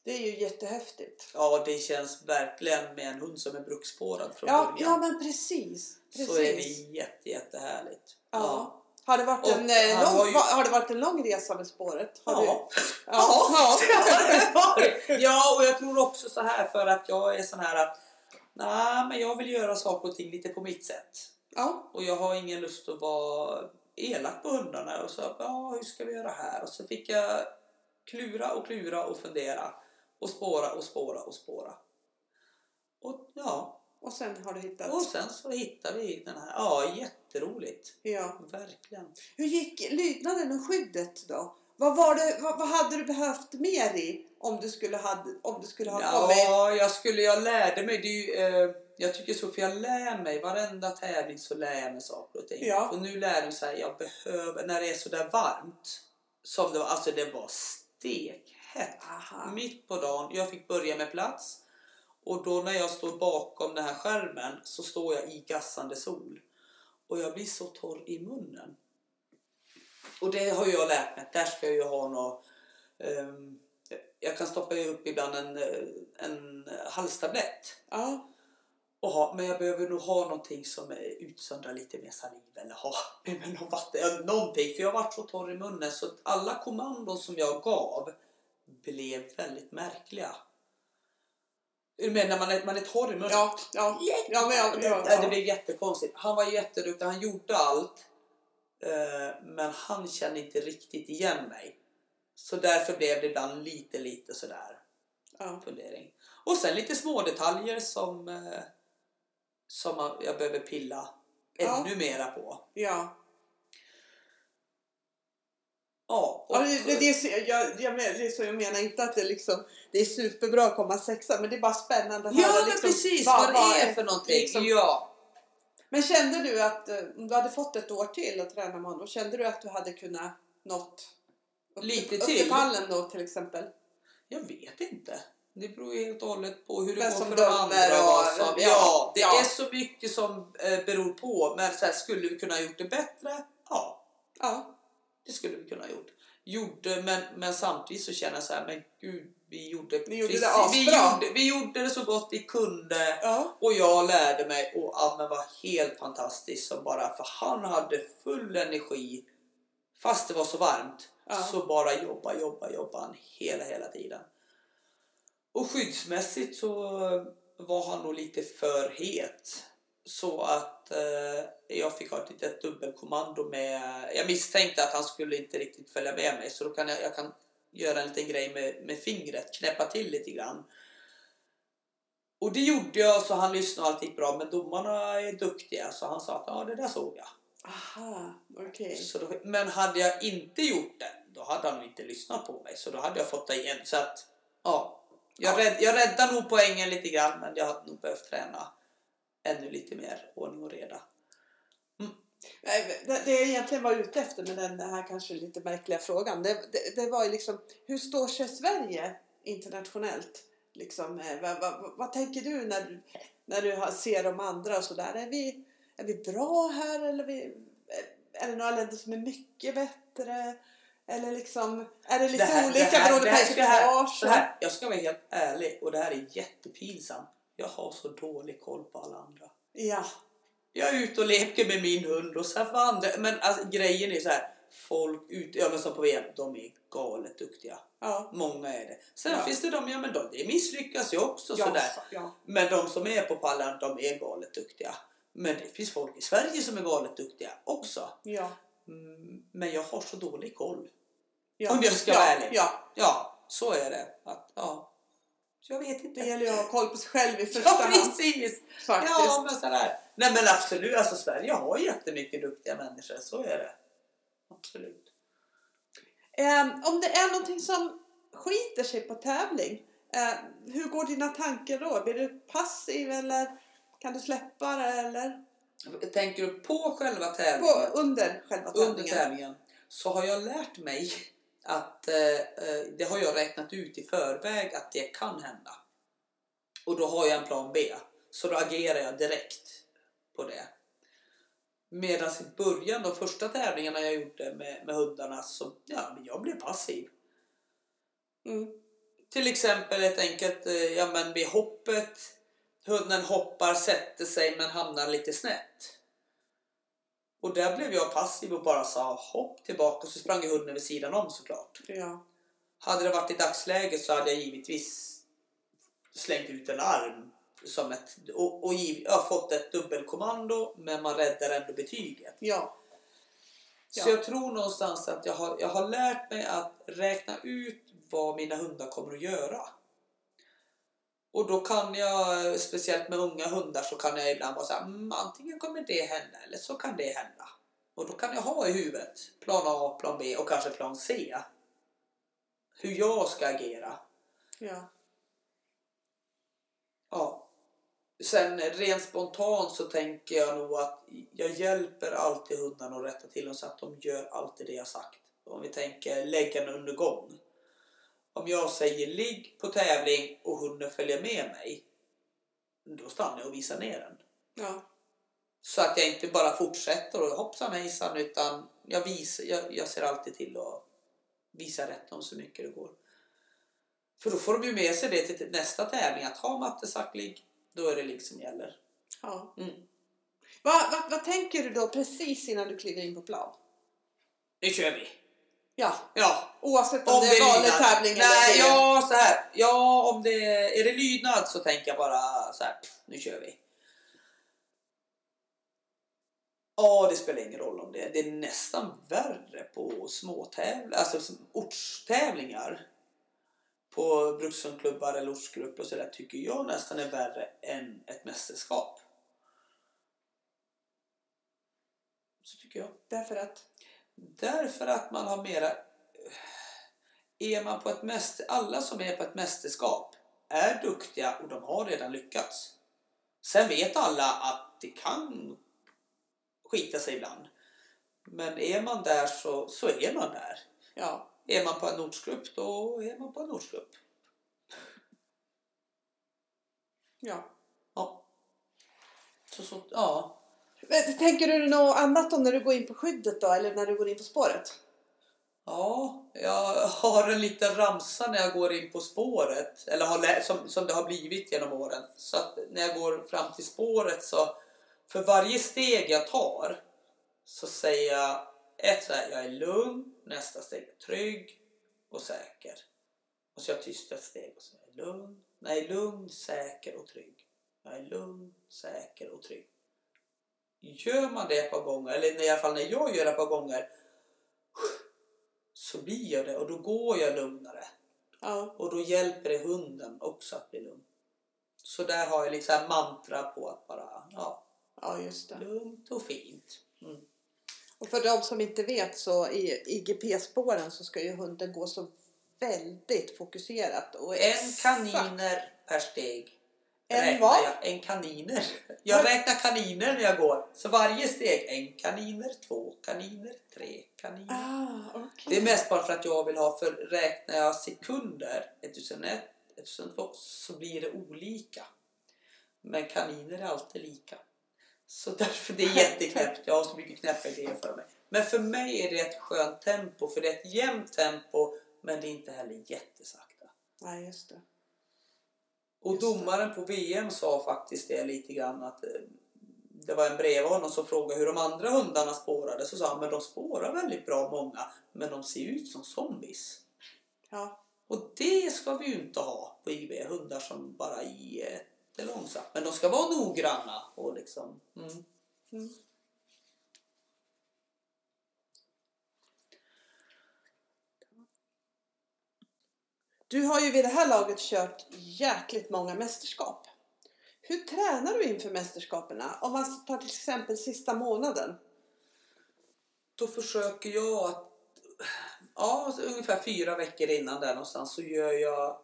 [SPEAKER 1] det är ju jättehäftigt.
[SPEAKER 2] Ja, det känns verkligen med en hund som är bruksspårad från
[SPEAKER 1] Ja,
[SPEAKER 2] början.
[SPEAKER 1] ja men precis. precis.
[SPEAKER 2] så är det jätte, jättehärligt.
[SPEAKER 1] Ja. Har det, varit
[SPEAKER 2] Och
[SPEAKER 1] en, eh, lång,
[SPEAKER 2] ju-
[SPEAKER 1] har det varit en lång resa med spåret? Har
[SPEAKER 2] Ja.
[SPEAKER 1] Du?
[SPEAKER 2] Ja,
[SPEAKER 1] ja.
[SPEAKER 2] det var det. ja, och jag tror också så här för att jag är sån här att nej, men jag vill göra saker och ting lite på mitt sätt.
[SPEAKER 1] ja.
[SPEAKER 2] Och jag har ingen lust att vara elak på hundarna. Och så, ja, hur ska vi göra här? Och så fick jag klura och klura och fundera. Och spåra och spåra och spåra. Och ja,
[SPEAKER 1] Och sen har du hittat...
[SPEAKER 2] och sen så hittade vi den här. Ja, jätteroligt.
[SPEAKER 1] Ja.
[SPEAKER 2] Verkligen.
[SPEAKER 1] Hur gick lydnaden och skyddet då? Vad, var det, vad, vad hade du behövt mer i om du skulle, hade, om du skulle ha kommit?
[SPEAKER 2] Ja, jag skulle, jag lärde mig. Det ju, eh, jag tycker så, för jag lär mig. Varenda tävling så lär jag mig saker och ting.
[SPEAKER 1] Ja.
[SPEAKER 2] Och nu lär jag mig jag behöver, när det är så där varmt. Som det var, alltså det var stekhett.
[SPEAKER 1] Aha.
[SPEAKER 2] Mitt på dagen. Jag fick börja med plats. Och då när jag står bakom den här skärmen så står jag i gassande sol. Och jag blir så torr i munnen. Och det har jag lärt mig. Där ska jag ju ha något... ehm, jag kan stoppa upp ibland en, eh, en halstablett.
[SPEAKER 1] Ja.
[SPEAKER 2] Och ha, men jag behöver nog ha någonting som utsöndrar lite mer saliv eller ha med mig något vatten. ja, Någonting. För jag varit så torr i munnen så alla kommandon som jag gav blev väldigt märkliga. Du menar när man är, man är torr i munnen?
[SPEAKER 1] Ja, ja. ja, men jag,
[SPEAKER 2] det,
[SPEAKER 1] ja,
[SPEAKER 2] det
[SPEAKER 1] ja.
[SPEAKER 2] blev jättekonstigt. Han var jätteduktig, han gjorde allt. Eh, men han kände inte riktigt igen mig. Så därför blev det ibland lite, lite sådär
[SPEAKER 1] ja.
[SPEAKER 2] fundering. Och sen lite små detaljer som, eh, som jag behöver pilla
[SPEAKER 1] Ja.
[SPEAKER 2] ännu mera på.
[SPEAKER 1] ja.
[SPEAKER 2] Ja, och,
[SPEAKER 1] Ja, det, det, är jag, jag, så jag menar inte att det, liksom, det är superbra att komma sexa men det är bara spännande att
[SPEAKER 2] ja
[SPEAKER 1] höra liksom,
[SPEAKER 2] precis vad, det är för någonting.
[SPEAKER 1] liksom-
[SPEAKER 2] Ja.
[SPEAKER 1] Men kände du att eh, om du hade fått ett år till att träna med honom, kände du att du hade kunnat nått upp,
[SPEAKER 2] Lite
[SPEAKER 1] upp
[SPEAKER 2] till.
[SPEAKER 1] till pallen då till exempel?
[SPEAKER 2] Jag vet inte. Det beror ju helt och hållet på hur det
[SPEAKER 1] Vem
[SPEAKER 2] går för de andra.
[SPEAKER 1] och-
[SPEAKER 2] vad som,
[SPEAKER 1] ja,
[SPEAKER 2] ja, det
[SPEAKER 1] ja.
[SPEAKER 2] är så mycket som eh, beror på. Men så här, skulle vi kunna ha gjort det bättre? Ja,
[SPEAKER 1] Ja.
[SPEAKER 2] det skulle vi kunna ha gjort. gjorde, men, men samtidigt så känner jag så här, men gud, vi gjorde,
[SPEAKER 1] Ni gjorde det
[SPEAKER 2] precis- vi,
[SPEAKER 1] asbra.
[SPEAKER 2] gjorde, vi gjorde det så gott vi kunde.
[SPEAKER 1] Ja.
[SPEAKER 2] Och jag lärde mig och Ammen var helt fantastisk som bara, för han hade full energi fast det var så varmt.
[SPEAKER 1] Ja.
[SPEAKER 2] Så bara jobba, jobba, jobba han hela, hela tiden. Och skyddsmässigt så var han nog lite för het. Så att eh, jag fick ha ett litet dubbelkommando med... Jag misstänkte att han skulle inte riktigt följa med mig så då kan jag, jag kan göra en liten grej med, med fingret, knäppa till lite grann. Och det gjorde jag så han lyssnade och allt gick bra men domarna är duktiga så han sa att ja det där såg jag.
[SPEAKER 1] Aha, okej.
[SPEAKER 2] Då, men hade jag inte gjort det, då hade han inte lyssnat på mig. Så då hade jag fått det igen. Så att, ja. Jag, rädd, jag räddar nog poängen lite grann, men jag hade nog behövt träna ännu lite mer ordning och reda.
[SPEAKER 1] Det, jag egentligen var ute efter med den här kanske lite märkliga frågan, det, det, det var ju liksom hur står sig Sverige internationellt? Liksom, eh, vad, vad, vad tänker du när du, när du ser de andra och sådär? Är vi, är vi bra här eller är, vi, är det några länder som är mycket bättre? Eller liksom, är det lite
[SPEAKER 2] Det här-
[SPEAKER 1] olika
[SPEAKER 2] det här-
[SPEAKER 1] beroende på ekipage?
[SPEAKER 2] Jag ska vara helt ärlig och det här är jättepinsamt. Jag har så dålig koll på alla andra.
[SPEAKER 1] Ja,
[SPEAKER 2] Jag är ute och leker med min hund och för andra, men alltså, grejen är så här. Folk ute, ja men som på VM, de är galet duktiga.
[SPEAKER 1] ja.
[SPEAKER 2] Många är det. Sen
[SPEAKER 1] Ja.
[SPEAKER 2] finns det de, ja men de, det misslyckas ju också
[SPEAKER 1] ja,
[SPEAKER 2] sådär.
[SPEAKER 1] ja.
[SPEAKER 2] Men de som är på pallen, de är galet duktiga. Men det finns folk i Sverige som är galet duktiga också.
[SPEAKER 1] Ja,
[SPEAKER 2] Mm, men jag har så dålig koll.
[SPEAKER 1] ja.
[SPEAKER 2] Om jag ska
[SPEAKER 1] ja,
[SPEAKER 2] vara ärlig.
[SPEAKER 1] Ja,
[SPEAKER 2] Ja, så är det. Att, ja. Så jag vet inte.
[SPEAKER 1] det gäller ju att ha koll på sig själv i första
[SPEAKER 2] Ja,
[SPEAKER 1] hand.
[SPEAKER 2] precis!
[SPEAKER 1] Faktiskt.
[SPEAKER 2] Ja, men sådär. Nej men absolut, alltså Sverige har jättemycket duktiga människor, så är det. Absolut.
[SPEAKER 1] Eh, om det är någonting som skiter sig på tävling, eh, hur går dina tankar då? Blir du passiv eller kan du släppa det? Eller?
[SPEAKER 2] Tänker du på själva
[SPEAKER 1] På,
[SPEAKER 2] tävlingen?
[SPEAKER 1] under själva
[SPEAKER 2] under
[SPEAKER 1] tävlingen?
[SPEAKER 2] tävlingen så har jag lärt mig att eh, eh, det har jag räknat ut i förväg att det kan hända. Och då har jag en plan B. Så då agerar jag direkt på det. Medan i början, de första tävlingarna jag gjorde med, med hundarna, så ja, men jag blev passiv.
[SPEAKER 1] Mm.
[SPEAKER 2] Till exempel ett enkelt, eh, ja men vid hoppet, hunden hoppar, sätter sig men hamnar lite snett. Och där blev jag passiv och bara sa hopp tillbaka och så sprang ju hunden vid sidan om såklart.
[SPEAKER 1] Ja.
[SPEAKER 2] Hade det varit i dagsläget så hade jag givetvis slängt ut en arm som ett, och, och giv, jag har fått ett dubbelkommando men man räddar ändå betyget.
[SPEAKER 1] Ja.
[SPEAKER 2] Så
[SPEAKER 1] Ja.
[SPEAKER 2] jag tror någonstans att jag har, jag har lärt mig att räkna ut vad mina hundar kommer att göra. Och då kan jag, speciellt med unga hundar, så kan jag ibland vara så här, mm, antingen kommer det hända eller så kan det hända. Och då kan jag ha i huvudet plan A, plan B och kanske plan C. Hur jag ska agera.
[SPEAKER 1] Ja.
[SPEAKER 2] Ja. Sen rent spontant så tänker jag nog att jag hjälper alltid hundarna att rätta till dem så att de gör alltid det jag sagt. Om vi tänker lägga en under gång. Om jag säger ligg på tävling och hunden följer med mig. Då stannar jag och visar ner den.
[SPEAKER 1] Ja.
[SPEAKER 2] Så att jag inte bara fortsätter och hoppsan hejsan utan jag, visar, jag, jag ser alltid till att visa rätt dem så mycket det går. För då får de ju med sig det till nästa tävling att ha matte sagt ligg, då är det ligg som gäller.
[SPEAKER 1] ja.
[SPEAKER 2] Mm.
[SPEAKER 1] Vad, vad, vad tänker du då precis innan du kliver in på plan?
[SPEAKER 2] Nu kör vi!
[SPEAKER 1] Ja,
[SPEAKER 2] Ja,
[SPEAKER 1] oavsett om, det är vanlig tävling
[SPEAKER 2] Nej,
[SPEAKER 1] eller
[SPEAKER 2] ja så här. Ja, om det är det lydnad så tänker jag bara så här. pff, Nu kör vi. Ja, det spelar ingen roll om det. Det är nästan värre på småtävlingar, alltså ortstävlingar. På brukshundklubbar eller ortsgrupper och sådär tycker jag nästan är värre än ett mästerskap. Så tycker jag.
[SPEAKER 1] Därför att...
[SPEAKER 2] Därför att man har mera... Är man på ett mäster... Alla som är på ett mästerskap är duktiga och de har redan lyckats. Sen vet alla att det kan skita sig ibland. Men är man där så, så är man där.
[SPEAKER 1] Ja.
[SPEAKER 2] Är man på en ortsgrupp då är man på en ortsgrupp.
[SPEAKER 1] ja.
[SPEAKER 2] Ja. Så, så, ja.
[SPEAKER 1] Tänker du något annat om när du går in på skyddet då? Eller när du går in på spåret?
[SPEAKER 2] Ja, jag har en liten ramsa när jag går in på spåret. Eller har som, som det har blivit genom åren. Så att när jag går fram till spåret så för varje steg jag tar så säger jag ett så här, jag är lugn. Nästa steg är trygg och säker. Och så jag tyst ett steg och så är jag lugn. Nej, lugn, säker och trygg. Jag är lugn, säker och trygg. Gör man det ett par gånger, eller i alla fall när jag gör det ett par gånger så blir jag det och då går jag lugnare.
[SPEAKER 1] Ja.
[SPEAKER 2] Och då hjälper det hunden också att bli lugn. Så där har jag liksom mantra på att bara, ja,
[SPEAKER 1] ja, just det.
[SPEAKER 2] lugnt och fint. Mm.
[SPEAKER 1] Och för de som inte vet så i IGP-spåren så ska ju hunden gå så väldigt fokuserat. Och
[SPEAKER 2] En kaniner per steg.
[SPEAKER 1] En vad?
[SPEAKER 2] En kaniner. Jag räknar kaniner när jag går. Så varje steg, en kaniner, två kaniner, tre kaniner.
[SPEAKER 1] Ah, okej.
[SPEAKER 2] Det är mest bara för att jag vill ha, för räknar jag sekunder, 1001, 1002, så blir det olika. Men kaniner är alltid lika. Så därför det är jätteknäppt. Jag har så mycket knäppa idéer för mig. Men för mig är det ett skönt tempo, för det är ett jämnt tempo, men det är inte heller jättesakta.
[SPEAKER 1] Nej, just det.
[SPEAKER 2] Och
[SPEAKER 1] Just det.
[SPEAKER 2] domaren på VM sa faktiskt det lite grann att eh, det var en bredvid honom som frågade hur de andra hundarna spårade. Så sa han, men de spårar väldigt bra många, men de ser ut som zombies.
[SPEAKER 1] Ja,
[SPEAKER 2] Och det ska vi ju inte ha på IB, hundar som bara är jättelångsamma. Men de ska vara noggranna och liksom... Mm.
[SPEAKER 1] Mm. Du har ju vid det här laget kört jäkligt många mästerskap. Hur tränar du inför mästerskaperna? Om man tar till exempel sista månaden.
[SPEAKER 2] Då försöker jag att... Ja, alltså ungefär fyra veckor innan där någonstans så gör jag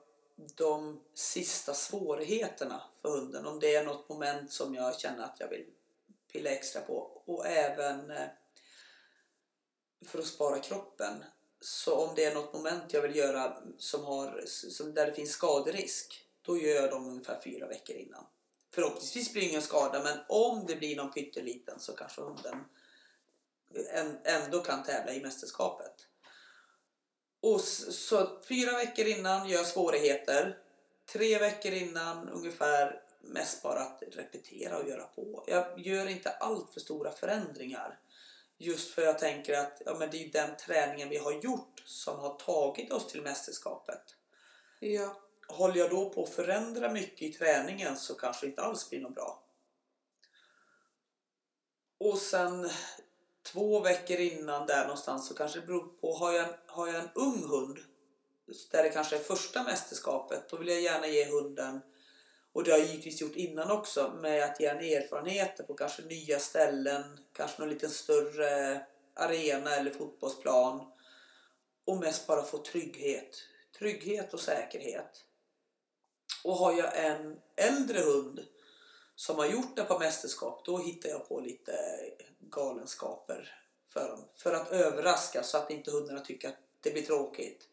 [SPEAKER 2] de sista svårigheterna för hunden. Om det är något moment som jag känner att jag vill pilla extra på. Och även eh, för att spara kroppen. Så om det är något moment jag vill göra som har, som, där det finns skaderisk. Då gör jag dem ungefär fyra veckor innan. Förhoppningsvis blir det ingen skada men om det blir någon pytteliten så kanske hunden ändå kan tävla i mästerskapet. Och så fyra veckor innan gör jag svårigheter. Tre veckor innan ungefär mest bara att repetera och göra på. Jag gör inte allt för stora förändringar. Just för jag tänker att ja, men det är den träningen vi har gjort som har tagit oss till mästerskapet.
[SPEAKER 1] Ja.
[SPEAKER 2] Håller jag då på att förändra mycket i träningen så kanske det inte alls blir något bra. Och sen två veckor innan där någonstans så kanske det beror på, har jag, har jag en ung hund där det kanske är första mästerskapet, då vill jag gärna ge hunden och det har jag givetvis gjort innan också med att ge en erfarenheter på kanske nya ställen, kanske någon liten större arena eller fotbollsplan och mest bara få trygghet. Trygghet och säkerhet. Och har jag en äldre hund som har gjort ett par mästerskap, då hittar jag på lite galenskaper för dem. För att överraska så att inte hundarna tycker att det blir tråkigt.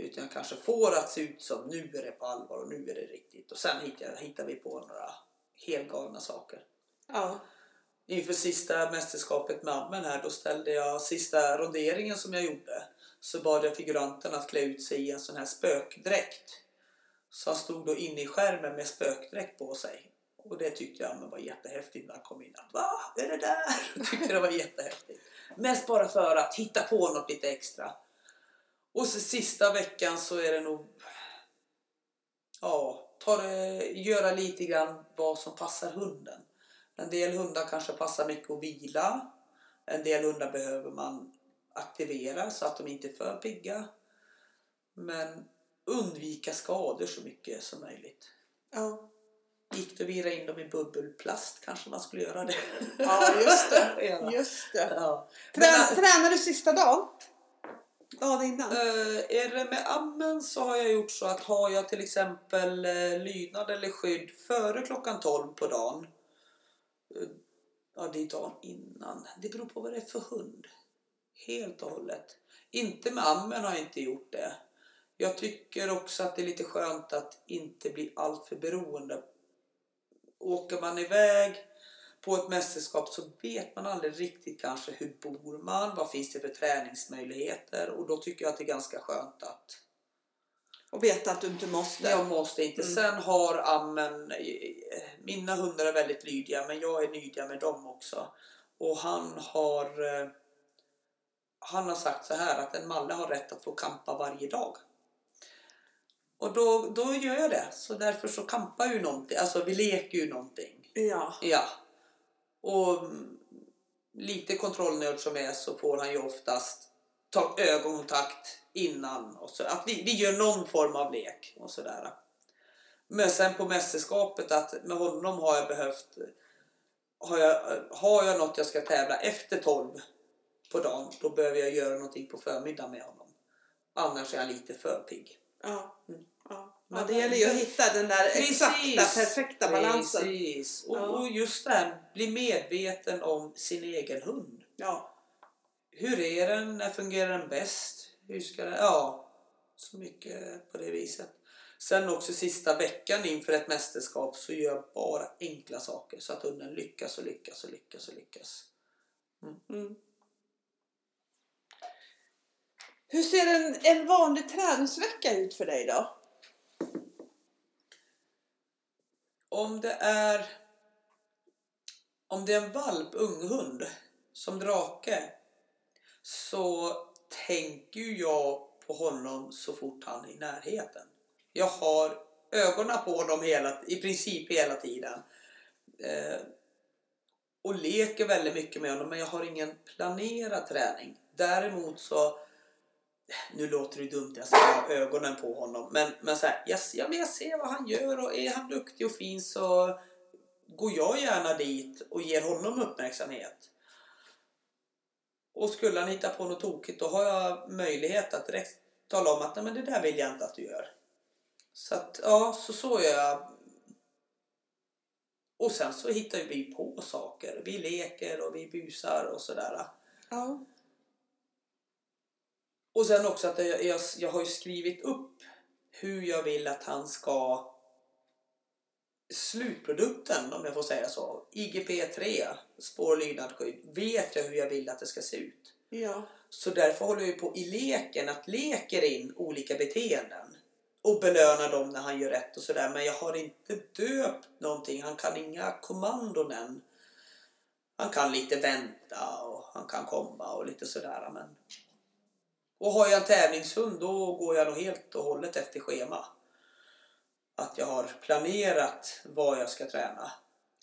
[SPEAKER 2] Utan jag kanske får att se ut som nu är det på allvar och nu är det riktigt. Och sen hittar, hittar vi på några helt galna saker.
[SPEAKER 1] Ja.
[SPEAKER 2] Inför sista mästerskapet med Ammen här, då ställde jag sista ronderingen som jag gjorde. Så bad jag figuranten att klä ut sig i en sån här spökdräkt. Så han stod då inne i skärmen med spökdräkt på sig. Och det tyckte jag men var jättehäftigt när han kom in. Va? Är det där? Jag tyckte det var jättehäftigt. Mest bara för att hitta på något lite extra. Och så sista veckan så är det nog... Ja, ta det, göra lite grann vad som passar hunden. En del hundar kanske passar mycket att vila. En del hundar behöver man aktivera så att de inte är för pigga. Men undvika skador så mycket som möjligt.
[SPEAKER 1] Ja.
[SPEAKER 2] Gick det att vira in dem i bubbelplast kanske man skulle göra det.
[SPEAKER 1] ja, just det.
[SPEAKER 2] Ja.
[SPEAKER 1] Just det.
[SPEAKER 2] Ja. Men,
[SPEAKER 1] Trän, tränar du sista dagen? Dagen innan?
[SPEAKER 2] Eh, är det med ammen så har jag gjort så att har jag till exempel eh, lydnad eller skydd före klockan 12 på dagen. eh, Ja, det är dagen innan. Det beror på vad det är för hund. Helt och hållet. Inte med ammen har jag inte gjort det. Jag tycker också att det är lite skönt att inte bli alltför beroende. Åker man iväg på ett mästerskap så vet man aldrig riktigt kanske hur bor man, vad finns det för träningsmöjligheter och då tycker jag att det är ganska skönt att
[SPEAKER 1] Och veta att du inte måste.
[SPEAKER 2] jag måste inte.
[SPEAKER 1] Mm.
[SPEAKER 2] Sen har ammen, mina hundar är väldigt lydiga men jag är lydiga med dem också. Och han har eh, han har sagt så här att en malle har rätt att få kampa varje dag. Och då, då gör jag det. Så därför så kampar ju någonting. Alltså vi leker ju någonting.
[SPEAKER 1] Ja.
[SPEAKER 2] Ja. Och lite kontrollnörd som är så får han ju oftast ta ögonkontakt innan. Och så, att vi, vi gör någon form av lek och sådär. Men sen på mästerskapet att med honom har jag behövt har jag, har jag något jag ska tävla efter 12 på dagen då behöver jag göra någonting på förmiddagen med honom. Annars är han lite för pigg.
[SPEAKER 1] Ja.
[SPEAKER 2] Mm.
[SPEAKER 1] Ja.
[SPEAKER 2] Men
[SPEAKER 1] det gäller ju att hitta den där exakta,
[SPEAKER 2] Precis.
[SPEAKER 1] perfekta balansen.
[SPEAKER 2] Precis. Och,
[SPEAKER 1] Ja.
[SPEAKER 2] och just det här, bli medveten om sin egen hund.
[SPEAKER 1] Ja.
[SPEAKER 2] Hur är den? När fungerar den bäst? Hur ska den? Ja, så mycket på det viset. Sen också sista veckan inför ett mästerskap så gör jag bara enkla saker så att hunden lyckas och lyckas och lyckas och lyckas.
[SPEAKER 1] Mm. Hur ser en, en vanlig träningsvecka ut för dig då?
[SPEAKER 2] Om det är om det är en valp, unghund, som drake så tänker ju jag på honom så fort han är i närheten. Jag har ögonen på honom hela, i princip hela tiden. Eh, och leker väldigt mycket med honom men jag har ingen planerad träning. Däremot så nu låter det dumt jag ska ha ögonen på honom men, men så här, jag, ja, men ser vad han gör och är han duktig och fin så går jag gärna dit och ger honom uppmärksamhet. Och skulle han hitta på något tokigt då har jag möjlighet att direkt tala om att Nej, men det där vill jag inte att du gör. Så att ja, så så gör jag. Och sen så hittar vi på saker. Vi leker och vi busar och sådär.
[SPEAKER 1] Ja.
[SPEAKER 2] Och sen också att jag, jag, jag har ju skrivit upp hur jag vill att han ska slutprodukten, om jag får säga så, IGP3, spår och lydnadsskydd, vet jag hur jag vill att det ska se ut.
[SPEAKER 1] Ja.
[SPEAKER 2] Så därför håller jag på i leken att leker in olika beteenden och belönar dem när han gör rätt och sådär. Men jag har inte döpt någonting. Han kan inga kommandon än. Han kan lite vänta och han kan komma och lite sådär. Men... Och har jag en tävlingshund då går jag nog helt och hållet efter schema. Att jag har planerat vad jag ska träna.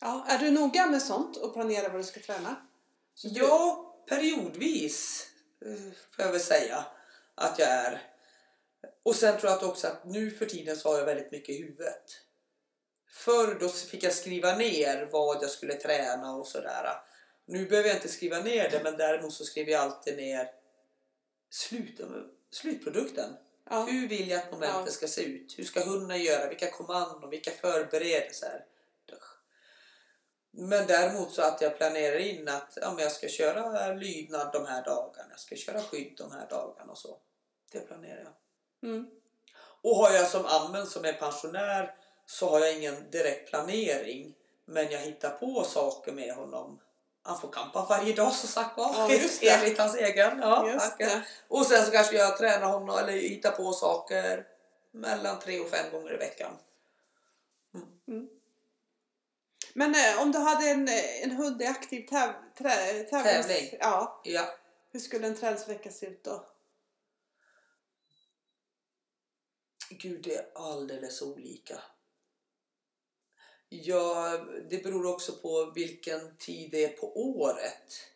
[SPEAKER 1] ja. Är du noga med sånt och planerar vad du ska träna? Så
[SPEAKER 2] Ja, periodvis får jag väl säga att jag är. Och sen tror jag också att nu för tiden så har jag väldigt mycket i huvudet. Förr då fick jag skriva ner vad jag skulle träna och sådär. Nu behöver jag inte skriva ner det men däremot så skriver jag alltid ner slut, slutprodukten.
[SPEAKER 1] Ja.
[SPEAKER 2] Hur vill jag att momentet
[SPEAKER 1] Ja.
[SPEAKER 2] ska se ut? Hur ska hunden göra? Vilka kommandon? Vilka förberedelser? Men däremot så att jag planerar in att ja, men jag ska köra lydnad de här dagarna. Jag ska köra skydd de här dagarna och så. Det planerar jag.
[SPEAKER 1] Mm.
[SPEAKER 2] Och har jag som ammen som är pensionär så har jag ingen direkt planering. Men jag hittar på saker med honom. Han får kampa varje dag som sagt var.
[SPEAKER 1] Ja.
[SPEAKER 2] Enligt hans egen. Ja. Och sen så kanske jag tränar honom eller hittar på saker mellan tre och fem gånger i veckan.
[SPEAKER 1] Men eh, om du hade en, eh, en hund i aktiv täv, trä, tävlings...
[SPEAKER 2] Tävling.
[SPEAKER 1] Ja.
[SPEAKER 2] Ja.
[SPEAKER 1] Hur skulle en träningsvecka se ut då?
[SPEAKER 2] Gud, det är alldeles olika. Ja, det beror också på vilken tid det är på året.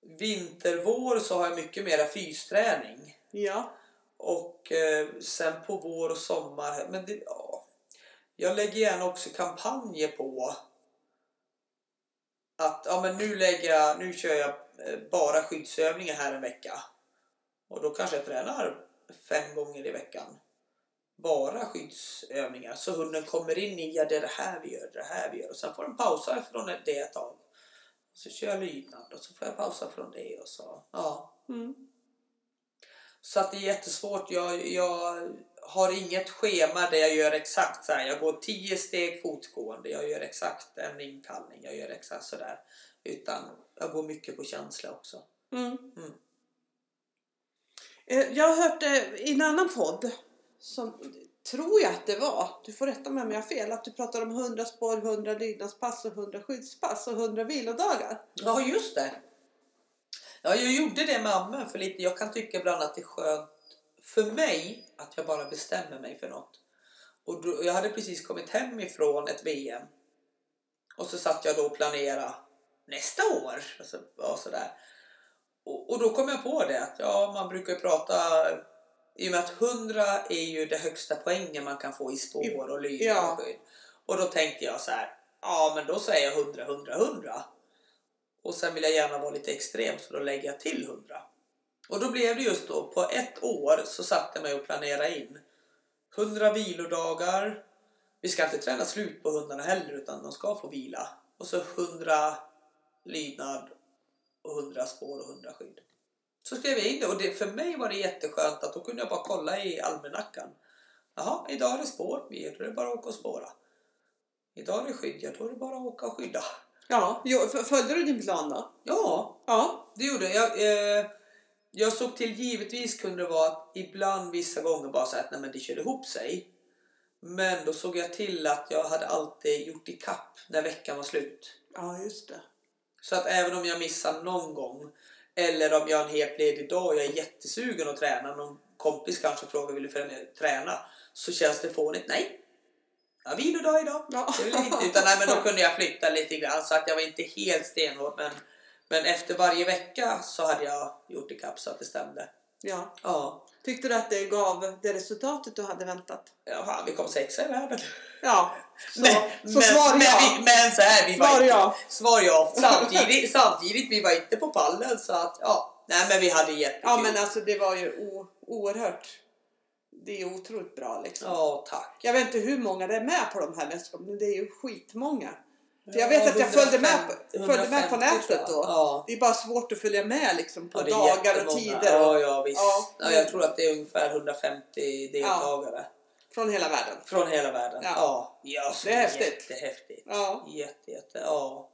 [SPEAKER 2] Vinter-vår så har jag mycket mera fysträning.
[SPEAKER 1] Ja.
[SPEAKER 2] Och eh, sen på vår och sommar, men det, ja. Jag lägger gärna också kampanjer på att ja, men nu, lägger jag, nu kör jag eh, bara skyddsövningar här en vecka. Och då kanske jag tränar fem gånger i veckan. Bara skyddsövningar. Så hunden kommer in i, ja det är det här vi gör, det är det här vi gör. Och sen får den pausa från det ett tag. Så kör jag lydnad och så får jag pausa från det och så. Ja.
[SPEAKER 1] Mm.
[SPEAKER 2] Så att det är jättesvårt. Jag, jag har inget schema där jag gör exakt så här. Jag går 10 steg fotgående, jag gör exakt en inkallning, jag gör exakt sådär. Utan jag går mycket på känsla också.
[SPEAKER 1] Mm.
[SPEAKER 2] Mm.
[SPEAKER 1] Eh, Jag har hört det i en annan podd, som tror jag att det var, du får rätta mig om jag har fel, att du pratar om 100 spår, 100 lydnadspass och 100 skyddspass och 100 vilodagar.
[SPEAKER 2] Ja, just det. Ja, jag gjorde det med ammen för lite. Jag kan tycka ibland att det är skönt för mig att jag bara bestämmer mig för något. Och då, jag hade precis kommit hem ifrån ett VM. Och så satt jag då och planerade nästa år. Alltså, ja, sådär. Och, och då kom jag på det att ja, man brukar ju prata i och med att 100 är ju det högsta poängen man kan få i spår och lydnad
[SPEAKER 1] Ja.
[SPEAKER 2] och skydd. Och då tänkte jag så här, ja men då säger jag 100, 100, 100. Och sen vill jag gärna vara lite extrem så då lägger jag till 100. Och då blev det just då, på ett år så satte jag mig och planerade in 100 vilodagar. Vi ska inte träna slut på hundarna heller utan de ska få vila. Och så 100 lydnad och 100 spår och 100 skydd. Så skrev jag in det och det, för mig var det jätteskönt att då kunde jag bara kolla i almanackan. Jaha, idag är det spår, då är det bara att åka och spåra. Idag är det skydd, ja då är det bara att åka och skydda.
[SPEAKER 1] Ja, följde du din plan då?
[SPEAKER 2] Ja,
[SPEAKER 1] Ja.
[SPEAKER 2] det gjorde jag. Eh, jag såg till, givetvis kunde det vara att ibland vissa gånger bara så att nej, men det körde ihop sig. Men då såg jag till att jag hade alltid gjort i kapp när veckan var slut.
[SPEAKER 1] Ja, just det.
[SPEAKER 2] Så att även om jag missar någon gång eller om jag har en helt ledig dag och jag är jättesugen att träna, någon kompis kanske frågar vill du träna, så känns det fånigt. Nej, har vilodag idag.
[SPEAKER 1] Ja.
[SPEAKER 2] Det vill jag inte. Utan nej, men då kunde jag flytta lite grann så att jag var inte helt stenhård. Men, men efter varje vecka så hade jag gjort i kapp så att det stämde.
[SPEAKER 1] Ja.
[SPEAKER 2] Ja,
[SPEAKER 1] Tyckte du att det gav det resultatet du hade väntat?
[SPEAKER 2] Jaha, vi kom sexa i världen.
[SPEAKER 1] Ja. Så,
[SPEAKER 2] men,
[SPEAKER 1] så svar
[SPEAKER 2] men,
[SPEAKER 1] ja.
[SPEAKER 2] vi, men så här, vi var
[SPEAKER 1] Svar
[SPEAKER 2] inte,
[SPEAKER 1] ja.
[SPEAKER 2] Svar ja. Samtidigt, samtidigt, vi var inte på pallen så att ja. Nej men vi hade jättekul.
[SPEAKER 1] Ja, men alltså det var ju o- oerhört. Det är otroligt bra liksom.
[SPEAKER 2] Ja, tack.
[SPEAKER 1] Jag vet inte hur många det är med på de här mästerskapen, men det är ju skitmånga. För jag
[SPEAKER 2] Ja,
[SPEAKER 1] vet att jag följde med, på,
[SPEAKER 2] 150
[SPEAKER 1] följde med på
[SPEAKER 2] 150
[SPEAKER 1] nätet då.
[SPEAKER 2] Ja.
[SPEAKER 1] Det är bara svårt att följa med liksom på
[SPEAKER 2] Ja,
[SPEAKER 1] dagar och tider och,
[SPEAKER 2] Ja, ja visst.
[SPEAKER 1] Ja.
[SPEAKER 2] Ja. jag tror att det är ungefär 150 deltagare.
[SPEAKER 1] Från hela världen.
[SPEAKER 2] Från hela världen.
[SPEAKER 1] Ja.
[SPEAKER 2] Ja. ja
[SPEAKER 1] Det är häftigt.
[SPEAKER 2] Jättehäftigt.
[SPEAKER 1] Ja.
[SPEAKER 2] Jätte, jätte, ja.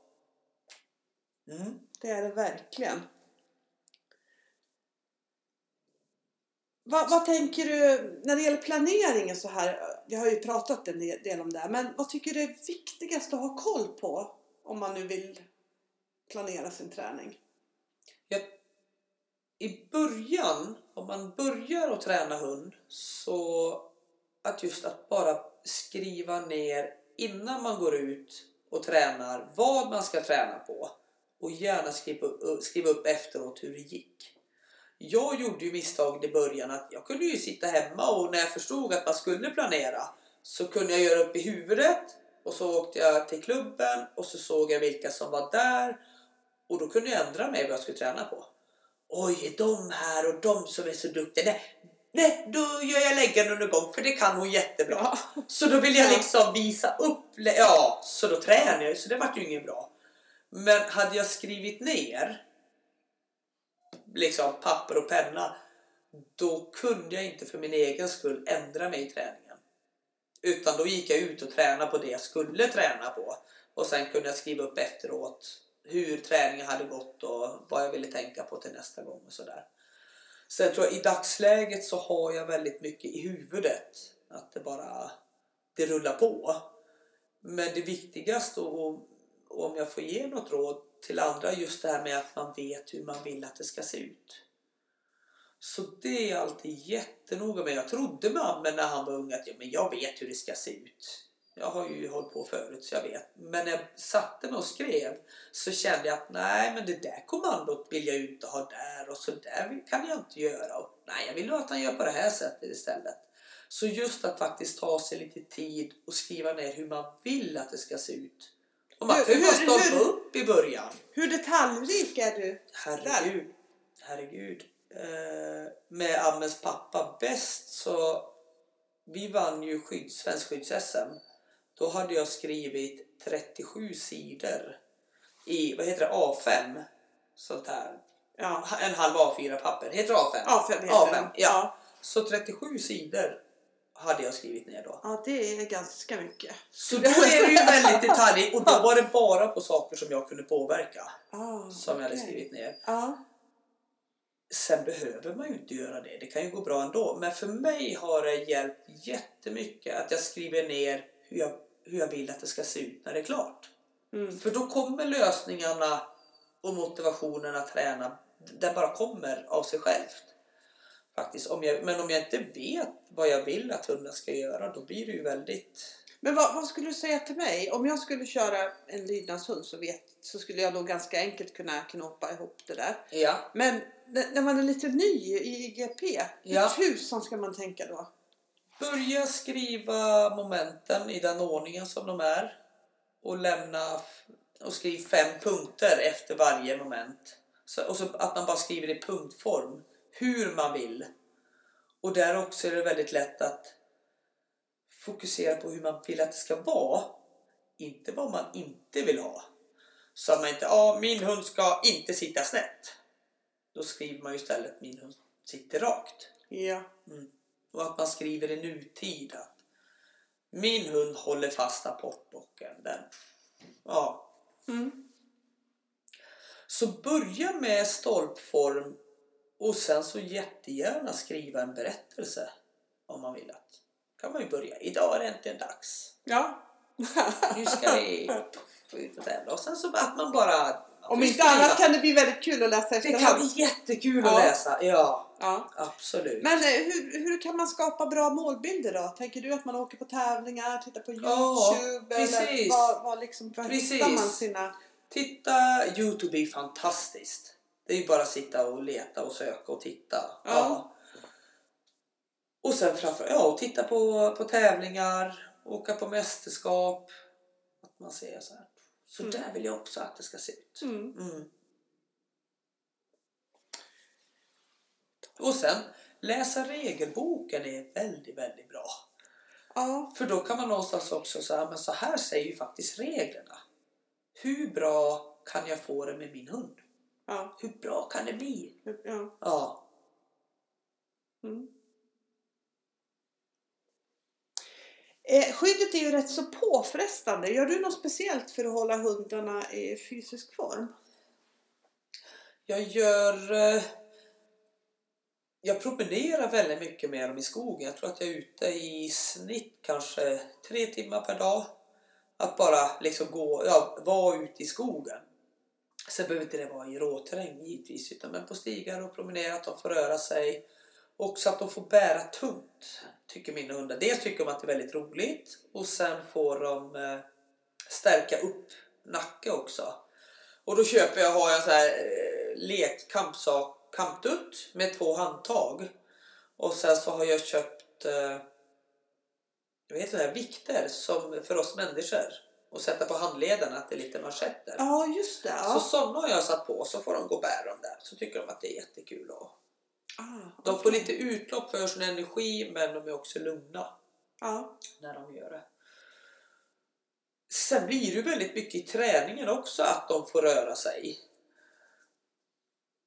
[SPEAKER 2] Mm.
[SPEAKER 1] Det är det verkligen. Vad, vad tänker du när det gäller planeringen så här? Vi har ju pratat en del del om det här, men vad tycker du är viktigast att ha koll på om man nu vill planera sin träning?
[SPEAKER 2] Jag, I början, om man börjar att träna hund, så att just att bara skriva ner innan man går ut och tränar vad man ska träna på och gärna skriva upp, skriva upp efteråt hur det gick. Jag gjorde ju misstaget i början att jag kunde ju sitta hemma och när jag förstod att man skulle planera så kunde jag göra upp i huvudet och så åkte jag till klubben och så såg jag vilka som var där och då kunde jag ändra mig vad jag skulle träna på. Oj, är de här och de som är så duktiga? Nej, nej då gör jag läggen under gång för det kan hon jättebra. Så då vill jag
[SPEAKER 1] Ja.
[SPEAKER 2] liksom visa upp. Ja, så då tränar jag så det vart ju inget bra. Men hade jag skrivit ner liksom papper och penna då kunde jag inte för min egen skull ändra mig i träningen. Utan då gick jag ut och tränade på det jag skulle träna på. Och sen kunde jag skriva upp efteråt hur träningen hade gått och vad jag ville tänka på till nästa gång och sådär. Sen tror jag i dagsläget så har jag väldigt mycket i huvudet. Att det bara det rullar på. Men det viktigaste och, och om jag får ge något råd till andra just det här med att man vet hur man vill att det ska se ut. Så det är jag alltid jättenoga med. Jag trodde mamma när han var ung att ja, men jag vet hur det ska se ut. Jag har ju hållit på förut så jag vet. Men när jag satte mig och skrev så kände jag att nej men det där kommandot vill jag ju inte ha där och så där kan jag inte göra. Och, nej jag vill nog att han gör på det här sättet istället. Så just att faktiskt ta sig lite tid och skriva ner hur man vill att det ska se ut. Och man
[SPEAKER 1] Hur-
[SPEAKER 2] kan ju bara upp i början.
[SPEAKER 1] Hur detaljrik är du?
[SPEAKER 2] Herregud. Herregud. Eh, med Ammens pappa bäst så vi vann ju skydds, svensk skydds-SM. Då hade jag skrivit 37 sidor i, vad heter det, A5. Sånt här.
[SPEAKER 1] Ja,
[SPEAKER 2] En halv A4-papper. Heter det A5?
[SPEAKER 1] A5 heter
[SPEAKER 2] A5,
[SPEAKER 1] den.
[SPEAKER 2] ja. Så 37 sidor hade jag skrivit ner då.
[SPEAKER 1] Ja, det är ganska mycket.
[SPEAKER 2] Så då är det ju väldigt detalj och då var det bara på saker som jag kunde påverka
[SPEAKER 1] Ah,
[SPEAKER 2] som jag hade skrivit ner.
[SPEAKER 1] Ja.
[SPEAKER 2] Sen behöver man ju inte göra det. Det kan ju gå bra ändå. Men för mig har det hjälpt jättemycket att jag skriver ner hur jag, hur jag vill att det ska se ut när det är klart.
[SPEAKER 1] Mm.
[SPEAKER 2] För då kommer lösningarna och motivationen att träna. Den bara kommer av sig självt. Faktiskt. Om jag, men om jag inte vet vad jag vill att hunden ska göra då blir det ju väldigt...
[SPEAKER 1] Men vad, vad skulle du säga till mig? Om jag skulle köra en lydnadshund så, vet, så skulle jag nog ganska enkelt kunna knåpa ihop det där.
[SPEAKER 2] Ja.
[SPEAKER 1] Men när man är lite ny i IGP,
[SPEAKER 2] Ja.
[SPEAKER 1] hur tusan ska man tänka då?
[SPEAKER 2] Börja skriva momenten i den ordningen som de är. Och lämna och skriv fem punkter efter varje moment. Så, och så att man bara skriver i punktform hur man vill. Och där också är det väldigt lätt att fokusera på hur man vill att det ska vara. Inte vad man inte vill ha. Så att man inte, ja min hund ska inte sitta snett. Då skriver man ju istället min hund sitter rakt.
[SPEAKER 1] Ja.
[SPEAKER 2] Och att man skriver i nutid att min hund håller fast apportbocken. Den. Ja.
[SPEAKER 1] Mm.
[SPEAKER 2] Så börja med stolpform och sen så jättegärna skriva en berättelse om man vill att. kan man ju börja. Idag är det äntligen dags.
[SPEAKER 1] Ja.
[SPEAKER 2] Nu ska vi ut och tävla. Och sen så att man bara...
[SPEAKER 1] Om inte annat kan det bli väldigt kul att läsa
[SPEAKER 2] Det kan
[SPEAKER 1] efterhand.
[SPEAKER 2] bli jättekul
[SPEAKER 1] Ja.
[SPEAKER 2] att läsa. Ja,
[SPEAKER 1] Ja.
[SPEAKER 2] absolut.
[SPEAKER 1] Men eh, hur, hur kan man skapa bra målbilder då? Tänker du att man åker på tävlingar, tittar på
[SPEAKER 2] Ja,
[SPEAKER 1] Youtube?
[SPEAKER 2] precis.
[SPEAKER 1] Eller vad, vad liksom, var
[SPEAKER 2] Precis.
[SPEAKER 1] hittar man sina...
[SPEAKER 2] Titta, Youtube är fantastiskt. Det är ju bara att sitta och leta och söka och titta.
[SPEAKER 1] Ja.
[SPEAKER 2] Och sen framför ja, och titta på, på tävlingar, åka på mästerskap. Att man ser så här. Så
[SPEAKER 1] Mm.
[SPEAKER 2] där vill jag också att det ska se ut.
[SPEAKER 1] Mm.
[SPEAKER 2] Mm. Och sen läsa regelboken är väldigt, väldigt bra.
[SPEAKER 1] Ja.
[SPEAKER 2] För då kan man någonstans också säga, men så här säger ju faktiskt reglerna. Hur bra kan jag få det med min hund?
[SPEAKER 1] Ja.
[SPEAKER 2] Hur bra kan det bli?
[SPEAKER 1] ja.
[SPEAKER 2] Ja.
[SPEAKER 1] Mm. Eh, skyddet är ju rätt så påfrestande. Gör du något speciellt för att hålla hundarna i fysisk form?
[SPEAKER 2] Jag gör... eh, Jag promenerar väldigt mycket med dem i skogen. Jag tror att jag är ute i snitt kanske tre timmar per dag. Att bara liksom gå, ja, vara ute i skogen. Sen behöver inte det vara i råterräng givetvis, utan men på stigar och promenera, att de får röra sig. Också att de får bära tungt, tycker mina hundar. Dels tycker de att det är väldigt roligt och sen får de eh, stärka upp nacke också. Och då köper jag, har jag så här eh, lek, kampsak, kampdutt med två handtag. Och sen så har jag köpt eh, jag vet inte, vikter som för oss människor. Och sätta på handlederna att det är lite manschetter.
[SPEAKER 1] Ja, just det.
[SPEAKER 2] Så
[SPEAKER 1] Ja.
[SPEAKER 2] sådana har jag satt på så får de gå och bära dem där. Så tycker de att det är jättekul. Och
[SPEAKER 1] Ah,
[SPEAKER 2] de får lite utlopp för sin energi men de är också lugna
[SPEAKER 1] Ja.
[SPEAKER 2] när de gör det. Sen blir det väldigt mycket i träningen också att de får röra sig.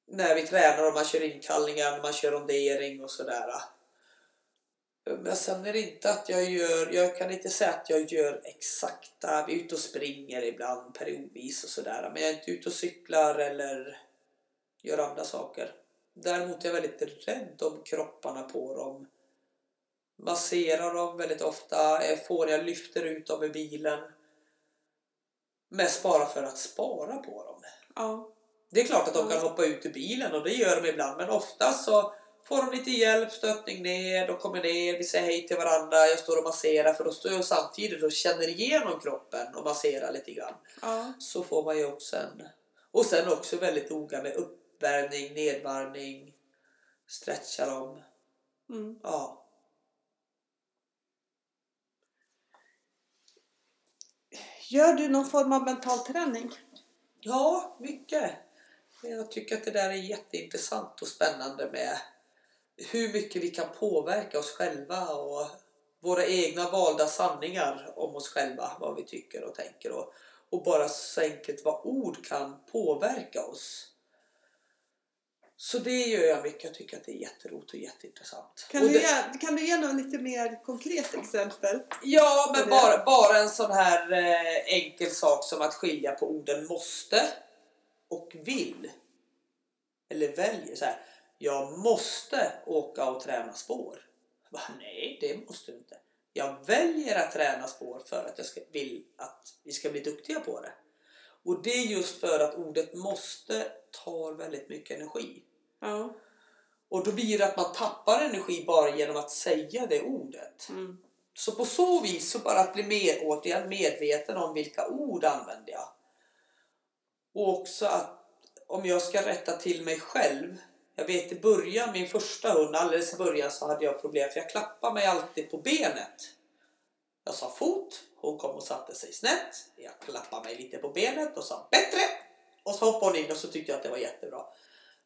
[SPEAKER 2] När vi tränar och man kör inkallningar, man kör rondering och sådär. Men sen är det inte att jag gör, jag kan inte säga att jag gör exakta, vi är ute och springer ibland periodvis och sådär. Men jag är inte ute och cyklar eller gör andra saker. Däremot är jag väldigt rädd om kropparna på dem. Masserar dem väldigt ofta, får jag lyfter ut dem i bilen. Mest bara för att spara på dem.
[SPEAKER 1] Ja.
[SPEAKER 2] Det är klart att de kan hoppa ut ur bilen och det gör de ibland men oftast så får de lite hjälp, stöttning ner, de kommer ner, vi säger hej till varandra, jag står och masserar för då står jag samtidigt och känner igenom kroppen och masserar lite grann.
[SPEAKER 1] Ja.
[SPEAKER 2] Så får man ju också en... Och sen också väldigt noga med uppvärmning, nedvarvning, stretcha dem.
[SPEAKER 1] Mm.
[SPEAKER 2] Ja.
[SPEAKER 1] Gör du någon form av mental träning?
[SPEAKER 2] Ja, mycket. Jag tycker att det där är jätteintressant och spännande med hur mycket vi kan påverka oss själva och våra egna valda sanningar om oss själva, vad vi tycker och tänker och, och bara så enkelt vad ord kan påverka oss. Så det gör jag mycket. Jag tycker att det är jätteroligt och jätteintressant.
[SPEAKER 1] Kan,
[SPEAKER 2] och
[SPEAKER 1] du
[SPEAKER 2] det,
[SPEAKER 1] ge, kan du ge något lite mer konkret exempel?
[SPEAKER 2] Ja, men bara, bara en sån här eh, enkel sak som att skilja på orden måste och vill. Eller väljer. Så här, jag måste åka och träna spår. Va, nej, det måste du inte. Jag väljer att träna spår för att jag ska, vill att vi ska bli duktiga på det. Och det är just för att ordet måste tar väldigt mycket energi.
[SPEAKER 1] Ja.
[SPEAKER 2] Och då blir det att man tappar energi bara genom att säga det ordet.
[SPEAKER 1] Mm.
[SPEAKER 2] Så på så vis, så bara att bli mer, återigen medveten om vilka ord använder jag. Och också att om jag ska rätta till mig själv. Jag vet i början, min första hund, alldeles i början så hade jag problem för jag klappade mig alltid på benet. Jag sa fot, hon kom och satte sig snett. Jag klappade mig lite på benet och sa bättre. Och så hoppade hon in och så tyckte jag att det var jättebra.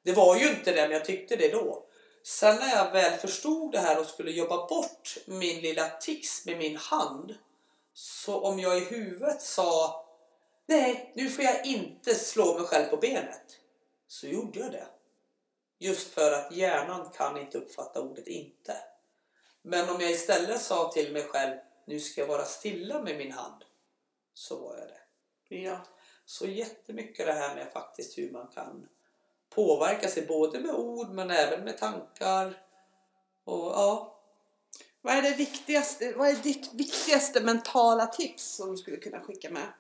[SPEAKER 2] Det var ju inte det, men jag tyckte det då. Sen när jag väl förstod det här och skulle jobba bort min lilla tics med min hand. Så om jag i huvudet sa Nej, nu får jag inte slå mig själv på benet. Så gjorde jag det. Just för att hjärnan kan inte uppfatta ordet inte. Men om jag istället sa till mig själv Nu ska jag vara stilla med min hand. Så var jag det.
[SPEAKER 1] Ja.
[SPEAKER 2] Så jättemycket det här med faktiskt hur man kan påverka sig både med ord men även med tankar. Och ja,
[SPEAKER 1] Vad är det viktigaste, vad är ditt viktigaste mentala tips som du skulle kunna skicka med?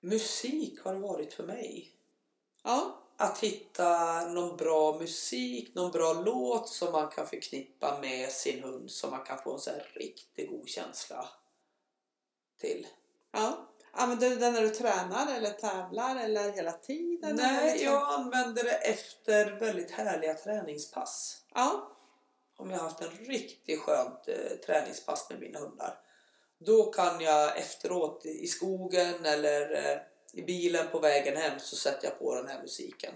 [SPEAKER 2] musik har det varit för mig.
[SPEAKER 1] Ja.
[SPEAKER 2] Att hitta någon bra musik, någon bra låt som man kan förknippa med sin hund så man kan få en så riktigt god känsla till.
[SPEAKER 1] ja. Använder du den när du tränar eller tävlar eller hela tiden? eller
[SPEAKER 2] Nej,
[SPEAKER 1] liksom?
[SPEAKER 2] jag använder det efter väldigt härliga träningspass.
[SPEAKER 1] Ja.
[SPEAKER 2] Om jag har haft en riktigt skönt eh, träningspass med mina hundar. Då kan jag efteråt i skogen eller eh, i bilen på vägen hem så sätter jag på den här musiken.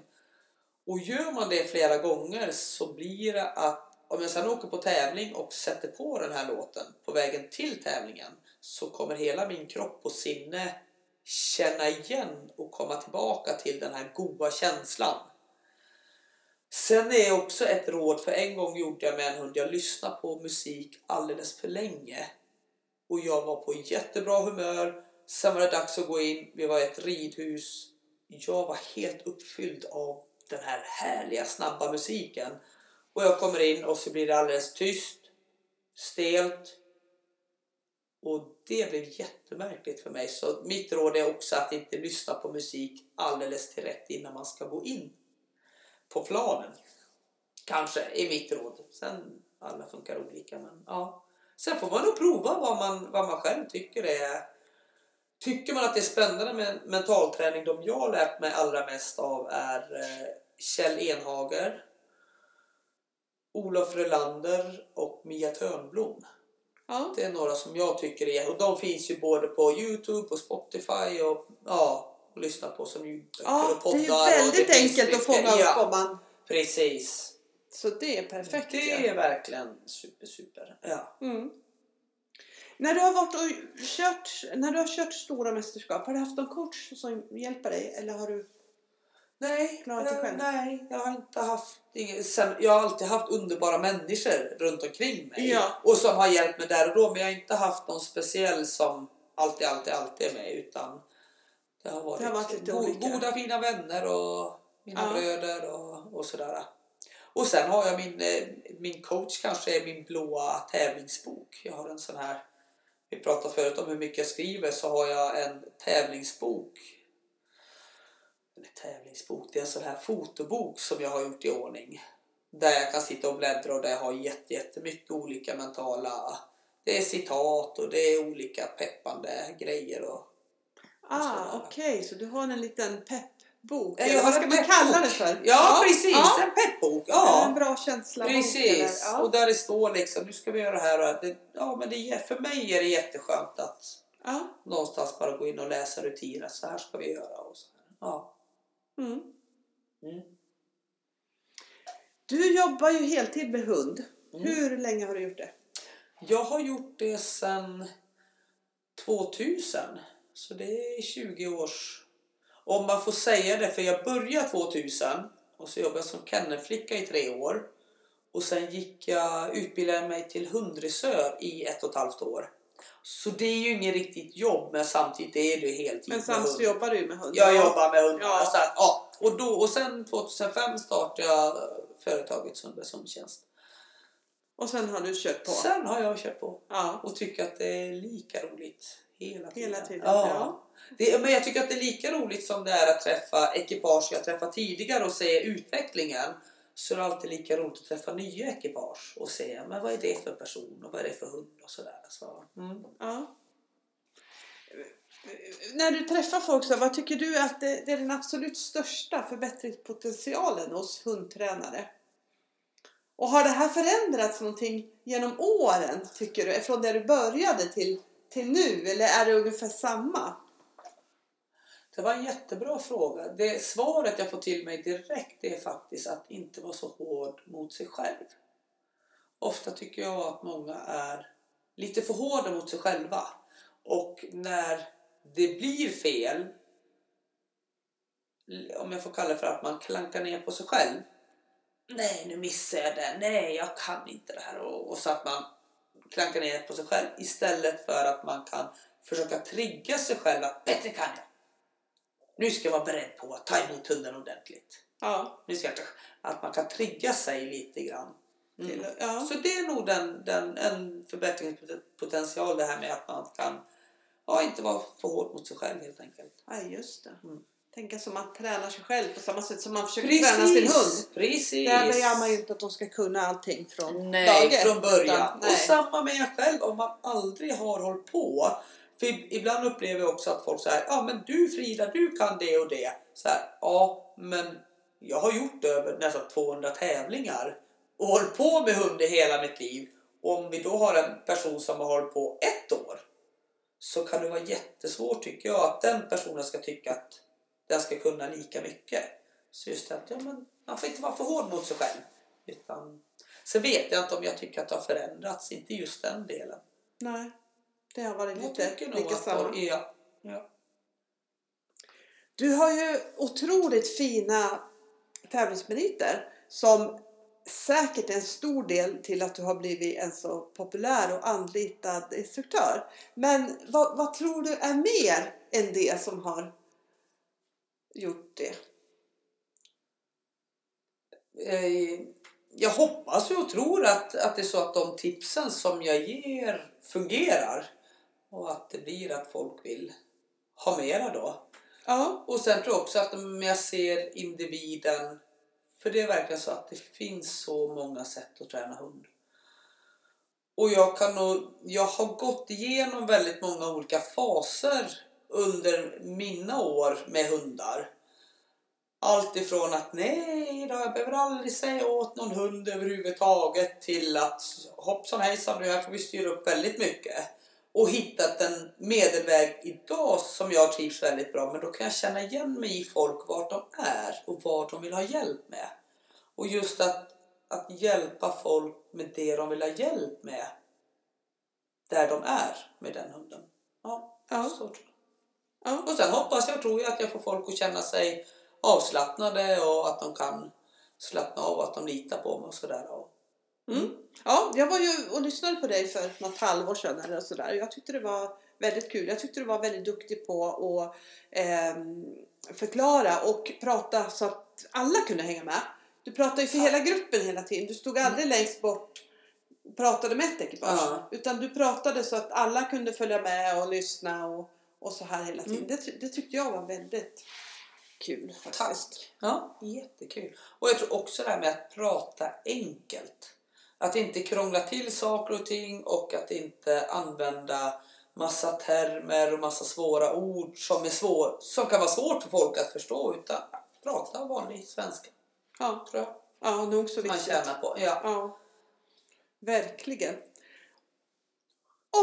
[SPEAKER 2] Och gör man det flera gånger så blir det att om jag sedan åker på tävling och sätter på den här låten på vägen till tävlingen så kommer hela min kropp och sinne känna igen och komma tillbaka till den här goda känslan. Sen är också ett råd, för en gång gjorde jag med en hund, jag lyssnade på musik alldeles för länge. Och jag var på jättebra humör. Sen var det dags att gå in, vi var i ett ridhus. Jag var helt uppfylld av den här härliga snabba musiken. Och jag kommer in och så blir det alldeles tyst, stelt. Och det blev jättemärkligt för mig. Så mitt råd är också att inte lyssna på musik alldeles till rätt innan man ska gå in på planen. Kanske är mitt råd. Sen alla funkar olika men ja. Sen får man nog prova vad man, vad man själv tycker är. Tycker man att det är spännande med mentalträning, de jag har lärt mig allra mest av är eh, Kjell Enhager, Olof Rölander och Mia Törnblom.
[SPEAKER 1] Ja.
[SPEAKER 2] Det är några som jag tycker är, och de finns ju både på Youtube och Spotify och ja, och lyssna på som ljudböcker
[SPEAKER 1] Ja,
[SPEAKER 2] och
[SPEAKER 1] det
[SPEAKER 2] poddar.
[SPEAKER 1] är ju
[SPEAKER 2] och
[SPEAKER 1] väldigt
[SPEAKER 2] det
[SPEAKER 1] enkelt att fånga upp om man...
[SPEAKER 2] Precis.
[SPEAKER 1] Så det är perfekt.
[SPEAKER 2] Det
[SPEAKER 1] ja.
[SPEAKER 2] är verkligen super, super. Ja.
[SPEAKER 1] Mm. När du har varit och kört, när du har kört stora mästerskap, har du haft någon coach som hjälper dig eller har du?
[SPEAKER 2] Nej,
[SPEAKER 1] Klarat dig själv?
[SPEAKER 2] nej, jag har inte haft sen, Jag har alltid haft underbara människor runt omkring mig.
[SPEAKER 1] Ja.
[SPEAKER 2] Och som har hjälpt mig där och då. Men jag har inte haft någon speciell som alltid, alltid, alltid är med. Utan det har varit,
[SPEAKER 1] Det har varit lite
[SPEAKER 2] go-
[SPEAKER 1] olika.
[SPEAKER 2] goda, fina vänner och mina
[SPEAKER 1] Ja.
[SPEAKER 2] bröder och, och sådär. Och sen har jag min, eh, min coach kanske är min blåa tävlingsbok. Jag har en sån här, vi pratade förut om hur mycket jag skriver, så har jag en tävlingsbok. Tävlingsbok, det är en sån här fotobok som jag har gjort i ordning. Där jag kan sitta och bläddra och där jag har jätte, jättemycket olika mentala, det är citat och det är olika peppande grejer och
[SPEAKER 1] Ah, okej, så du har en liten peppbok. Eller vad ska man kalla det för?
[SPEAKER 2] Ja, precis!
[SPEAKER 1] Ja.
[SPEAKER 2] En peppbok!
[SPEAKER 1] Ja.
[SPEAKER 2] Ja.
[SPEAKER 1] En bra känsla
[SPEAKER 2] Precis,
[SPEAKER 1] Ja.
[SPEAKER 2] och där det står liksom, nu ska vi göra det här. och Det, ja, men det, för mig är det jätteskönt att
[SPEAKER 1] ja.
[SPEAKER 2] någonstans bara gå in och läsa rutiner. Så här ska vi göra. Och så här. Ja.
[SPEAKER 1] Mm.
[SPEAKER 2] Mm.
[SPEAKER 1] Du jobbar ju heltid med hund.
[SPEAKER 2] Mm.
[SPEAKER 1] Hur länge har du gjort det?
[SPEAKER 2] Jag har gjort det sedan 2000. Så det är 20 års... Om man får säga det, för jag började 2000 och så jobbade jag som kennelflicka i tre år. Och sen gick jag, utbildade mig till hundresör i ett och ett halvt år. Så det är ju inget riktigt jobb men samtidigt är det heltid
[SPEAKER 1] Men samtidigt jobbar du ju med hundar.
[SPEAKER 2] Jag jobbar med hundar.
[SPEAKER 1] Ja.
[SPEAKER 2] Så att, ja. och, då, och sen 2005 startade jag företaget Sundbergs hundtjänst.
[SPEAKER 1] Och sen har du kört på.
[SPEAKER 2] Sen har jag kört på
[SPEAKER 1] Ja.
[SPEAKER 2] och tycker att det är lika roligt hela tiden.
[SPEAKER 1] Hela tiden,
[SPEAKER 2] Ja.
[SPEAKER 1] ja.
[SPEAKER 2] Det, men jag tycker att det är lika roligt som det är att träffa ekipage jag träffat tidigare och se utvecklingen. Så är det alltid lika roligt att träffa nya ekipage och se men vad är det för person och vad är det för hund och sådär. Så, mm.
[SPEAKER 1] ja. När du träffar folk, så, vad tycker du att det, det är den absolut största förbättringspotentialen hos hundtränare? Och har det här förändrats någonting genom åren, tycker du? Från där du började till, till nu? Eller är det ungefär samma?
[SPEAKER 2] Det var en jättebra fråga. Det svaret jag får till mig direkt är faktiskt att inte vara så hård mot sig själv. Ofta tycker jag att många är lite för hårda mot sig själva. Och när det blir fel, om jag får kalla det för att man klankar ner på sig själv. Nej, nu missade jag det. Nej, jag kan inte det här. Och, och så att man klankar ner på sig själv istället för att man kan försöka trigga sig själv att bättre kan jag. Nu ska jag vara beredd på att ta emot hunden ordentligt.
[SPEAKER 1] Ja.
[SPEAKER 2] Nu ska jag, att man kan trigga sig lite grann.
[SPEAKER 1] Till, ja.
[SPEAKER 2] Så det är nog den, den, en förbättringspotential det här med att man kan ja, inte vara för hård mot sig själv helt enkelt.
[SPEAKER 1] ja, just det.
[SPEAKER 2] Mm.
[SPEAKER 1] Tänka som man tränar sig själv på samma sätt som man försöker träna sin hund.
[SPEAKER 2] Precis!
[SPEAKER 1] Där begär man ju inte att de ska kunna allting från
[SPEAKER 2] Nej,
[SPEAKER 1] dag ett,
[SPEAKER 2] från början.
[SPEAKER 1] utan-
[SPEAKER 2] Och samma med en själv om man aldrig har hållit på. För ibland upplever jag också att folk säger ja men du Frida, du kan det och det. Så här, ja, men jag har gjort över nästan 200 tävlingar och hållit på med hund i hela mitt liv. Och om vi då har en person som har hållit på ett år så kan det vara jättesvårt tycker jag att den personen ska tycka att den ska kunna lika mycket. Så just det att ja, men man får inte vara för hård mot sig själv. Utan, sen vet jag inte om jag tycker att det har förändrats, inte just den delen.
[SPEAKER 1] Nej, det har varit
[SPEAKER 2] Jag
[SPEAKER 1] lite
[SPEAKER 2] tycker nog
[SPEAKER 1] lika
[SPEAKER 2] att
[SPEAKER 1] samma.
[SPEAKER 2] folk- ja, ja.
[SPEAKER 1] Du har ju otroligt fina tävlingsmeriter som säkert är en stor del till att du har blivit en så populär och anlitad instruktör. Men vad, vad tror du är mer än det som har gjort det?
[SPEAKER 2] Eh, jag hoppas och tror att, att det är så att de tipsen som jag ger fungerar. Och att det blir att folk vill ha mera då.
[SPEAKER 1] Ja,
[SPEAKER 2] Och sen tror jag också att om jag ser individen, för det är verkligen så att det finns så många sätt att träna hund. Och jag kan nog, jag har gått igenom väldigt många olika faser under mina år med hundar. Allt ifrån att nej då, jag behöver aldrig säga åt någon hund överhuvudtaget till att hoppsan hejsan nu här får vi styra upp väldigt mycket. Och hittat en medelväg idag som jag trivs väldigt bra med. Då kan jag känna igen mig i folk vart de är och vad de vill ha hjälp med. Och just att, att hjälpa folk med det de vill ha hjälp med. Där de är med den hunden. Ja,
[SPEAKER 1] Ja.
[SPEAKER 2] så tror jag.
[SPEAKER 1] ja.
[SPEAKER 2] Och sen hoppas jag tror jag att jag får folk att känna sig avslappnade och att de kan slappna av och att de litar på mig och sådär. Och-
[SPEAKER 1] Mm. Ja, jag var ju och lyssnade på dig för något halvår sedan eller sådär. Jag tyckte det var väldigt kul. Jag tyckte du var väldigt duktig på att ehm, förklara och prata så att alla kunde hänga med. Du pratade ju för hela gruppen hela tiden. Du stod aldrig längst bort och pratade med ett ekipage.
[SPEAKER 2] Ja.
[SPEAKER 1] Utan du pratade så att alla kunde följa med och lyssna och, och så här hela tiden.
[SPEAKER 2] Mm.
[SPEAKER 1] Det, det tyckte jag var väldigt kul faktiskt.
[SPEAKER 2] Tack! Ja, jättekul. Och jag tror också det här med att prata enkelt. Att inte krångla till saker och ting och att inte använda massa termer och massa svåra ord som, är svår, som kan vara svårt för folk att förstå. Utan prata vanlig svenska,
[SPEAKER 1] Ja,
[SPEAKER 2] tror jag.
[SPEAKER 1] ja nog så
[SPEAKER 2] Man
[SPEAKER 1] viktigt.
[SPEAKER 2] tjänar på. Ja.
[SPEAKER 1] Ja, verkligen.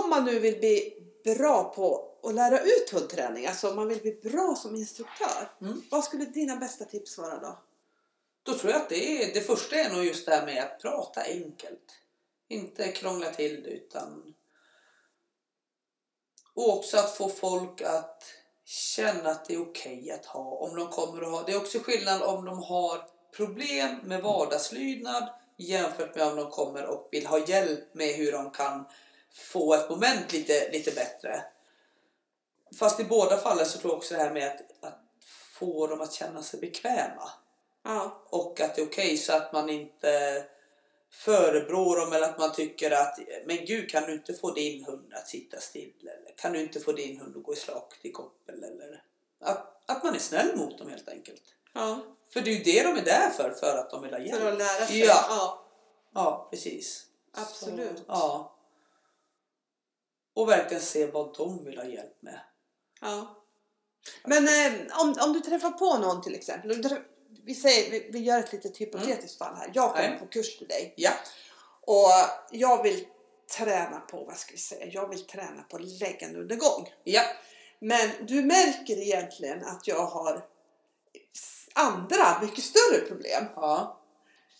[SPEAKER 1] Om man nu vill bli bra på att lära ut hundträning, alltså om man vill bli bra som instruktör.
[SPEAKER 2] Mm.
[SPEAKER 1] Vad skulle dina bästa tips vara då?
[SPEAKER 2] Då tror jag att det, är, det första är nog just det här med att prata enkelt. Inte krångla till det utan... Och också att få folk att känna att det är okej att ha. Om de kommer att ha. Det är också skillnad om de har problem med vardagslydnad jämfört med om de kommer och vill ha hjälp med hur de kan få ett moment lite, lite bättre. Fast i båda fallen så tror jag också det här med att, att få dem att känna sig bekväma.
[SPEAKER 1] Ja.
[SPEAKER 2] Och att det är okej så att man inte förebrår dem eller att man tycker att men gud kan du inte få din hund att sitta still eller kan du inte få din hund att gå i slak till koppel eller att, att man är snäll mot dem helt enkelt.
[SPEAKER 1] ja.
[SPEAKER 2] För det är ju det de är där för, för att de vill ha hjälp.
[SPEAKER 1] För att lära sig.
[SPEAKER 2] Ja.
[SPEAKER 1] ja.
[SPEAKER 2] Ja, precis.
[SPEAKER 1] Absolut.
[SPEAKER 2] Så, ja. Och verkligen se vad de vill ha hjälp med.
[SPEAKER 1] Ja. Men eh, om, om du träffar på någon till exempel. Vi, säger, vi, vi gör ett litet hypotetiskt fall här. Jag kommer
[SPEAKER 2] Nej.
[SPEAKER 1] på kurs till dig.
[SPEAKER 2] Ja.
[SPEAKER 1] Och jag vill träna på, vad ska vi säga, jag vill träna på läggande undergång.
[SPEAKER 2] Ja.
[SPEAKER 1] Men du märker egentligen att jag har andra, mycket större problem.
[SPEAKER 2] Ja.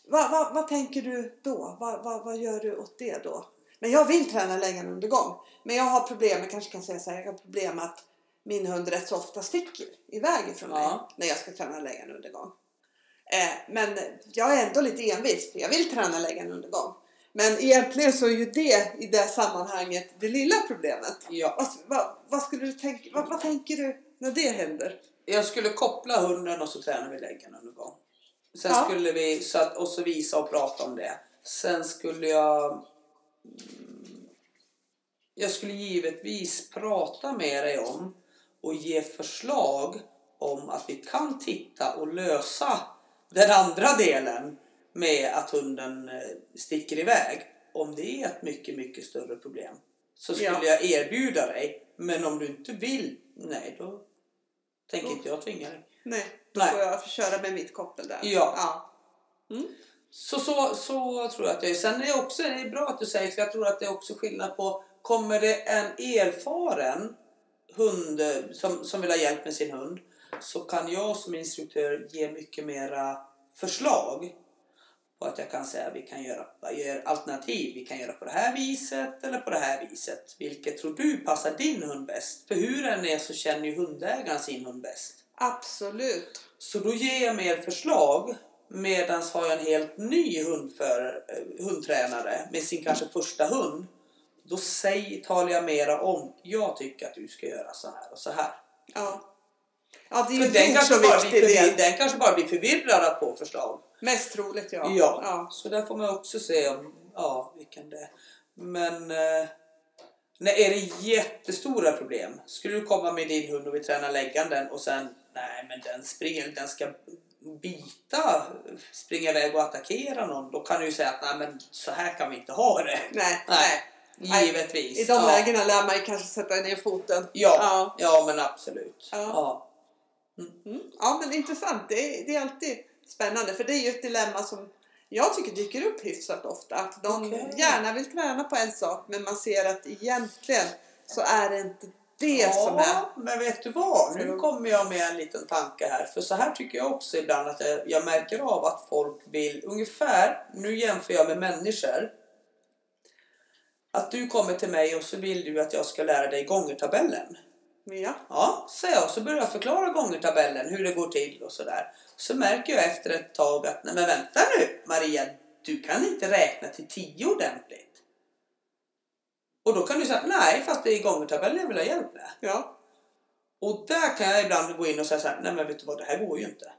[SPEAKER 1] Vad vad vad tänker du då? Vad vad vad gör du åt det då? Men jag vill träna läggande undergång. Men jag har problem, jag kanske kan säga så här, jag har problem att min hund rätt så ofta sticker iväg ifrån mig
[SPEAKER 2] Ja.
[SPEAKER 1] när jag ska träna läggande undergång. Eh, men jag är ändå lite envis för jag vill träna läggande undergång. Men egentligen så är ju det i det sammanhanget det lilla problemet.
[SPEAKER 2] ja.
[SPEAKER 1] Vad, vad, vad skulle du tänka, vad, vad tänker du när det händer?
[SPEAKER 2] Jag skulle koppla hunden och så tränar vi läggen under gång. Sen
[SPEAKER 1] Ja.
[SPEAKER 2] skulle vi så att, och så visa och prata om det. Sen skulle jag mm, jag skulle givetvis prata med dig om och ge förslag om att vi kan titta och lösa den andra delen med att hunden eh, sticker iväg. Om det är ett mycket, mycket större problem så skulle
[SPEAKER 1] Ja.
[SPEAKER 2] jag erbjuda dig. Men om du inte vill, nej då tänker
[SPEAKER 1] Då-
[SPEAKER 2] inte jag tvinga dig.
[SPEAKER 1] Nej, då
[SPEAKER 2] Nej.
[SPEAKER 1] får jag köra med mitt koppel där.
[SPEAKER 2] Ja.
[SPEAKER 1] ja.
[SPEAKER 2] Så, så, så tror jag att det är. Sen är det också det är bra att du säger, för jag tror att det är också skillnad på, kommer det en erfaren hund eh, som, som vill ha hjälp med sin hund, så kan jag som instruktör ge mycket mera förslag. På att jag kan säga vi kan göra gör alternativ. Vi kan göra på det här viset eller på det här viset. Vilket tror du passar din hund bäst? För hur den är så känner ju hundägaren sin hund bäst.
[SPEAKER 1] Absolut.
[SPEAKER 2] Så då ger jag mer förslag medan har jag en helt ny hundför, eh, hundtränare med sin kanske första hund. Då säg, talar jag mera om, jag tycker att du ska göra så här och så här.
[SPEAKER 1] Ja. Ja, det är ju
[SPEAKER 2] den
[SPEAKER 1] en
[SPEAKER 2] kanske, bara blir
[SPEAKER 1] viktig
[SPEAKER 2] förvir-
[SPEAKER 1] del.
[SPEAKER 2] den kanske bara blir förvirrad att få förslag.
[SPEAKER 1] Mest troligt ja.
[SPEAKER 2] Ja.
[SPEAKER 1] ja.
[SPEAKER 2] Så där får man också se om, ja, vilken det är. Men eh, när är det jättestora problem? Skulle du komma med din hund och vi tränar lägganden och sen, nej men den springer, den ska bita, springa iväg och attackera någon. Då kan du ju säga att nej men så här kan vi inte ha det.
[SPEAKER 1] Nej,
[SPEAKER 2] Nej.
[SPEAKER 1] nej.
[SPEAKER 2] Givetvis.
[SPEAKER 1] I de
[SPEAKER 2] ja.
[SPEAKER 1] lägena lär man ju kanske sätta ner foten.
[SPEAKER 2] Ja,
[SPEAKER 1] Ja.
[SPEAKER 2] ja. men absolut.
[SPEAKER 1] Ja.
[SPEAKER 2] Ja.
[SPEAKER 1] Mm. Ja, men intressant. Det är, det är alltid spännande. För det är ju ett dilemma som jag tycker dyker upp hyfsat ofta. Att de
[SPEAKER 2] Okej.
[SPEAKER 1] gärna vill träna på en sak men man ser att egentligen så är det inte det som är...
[SPEAKER 2] Ja, men vet du vad? Nu
[SPEAKER 1] Mm.
[SPEAKER 2] kommer jag med en liten tanke här. För så här tycker jag också ibland att jag, jag märker av att folk vill ungefär, nu jämför jag med människor. Att du kommer till mig och så vill du att jag ska lära dig gångertabellen.
[SPEAKER 1] Ja.
[SPEAKER 2] Ja, säger jag. Så börjar jag förklara gångertabellen, hur det går till och sådär. Så märker jag efter ett tag att, nej men vänta nu Maria, du kan inte räkna till tio ordentligt. Och då kan du säga, nej fast det är gångertabellen jag vill ha hjälp med.
[SPEAKER 1] Ja.
[SPEAKER 2] Och där kan jag ibland gå in och säga så här, nej men vet du vad, det här går ju inte.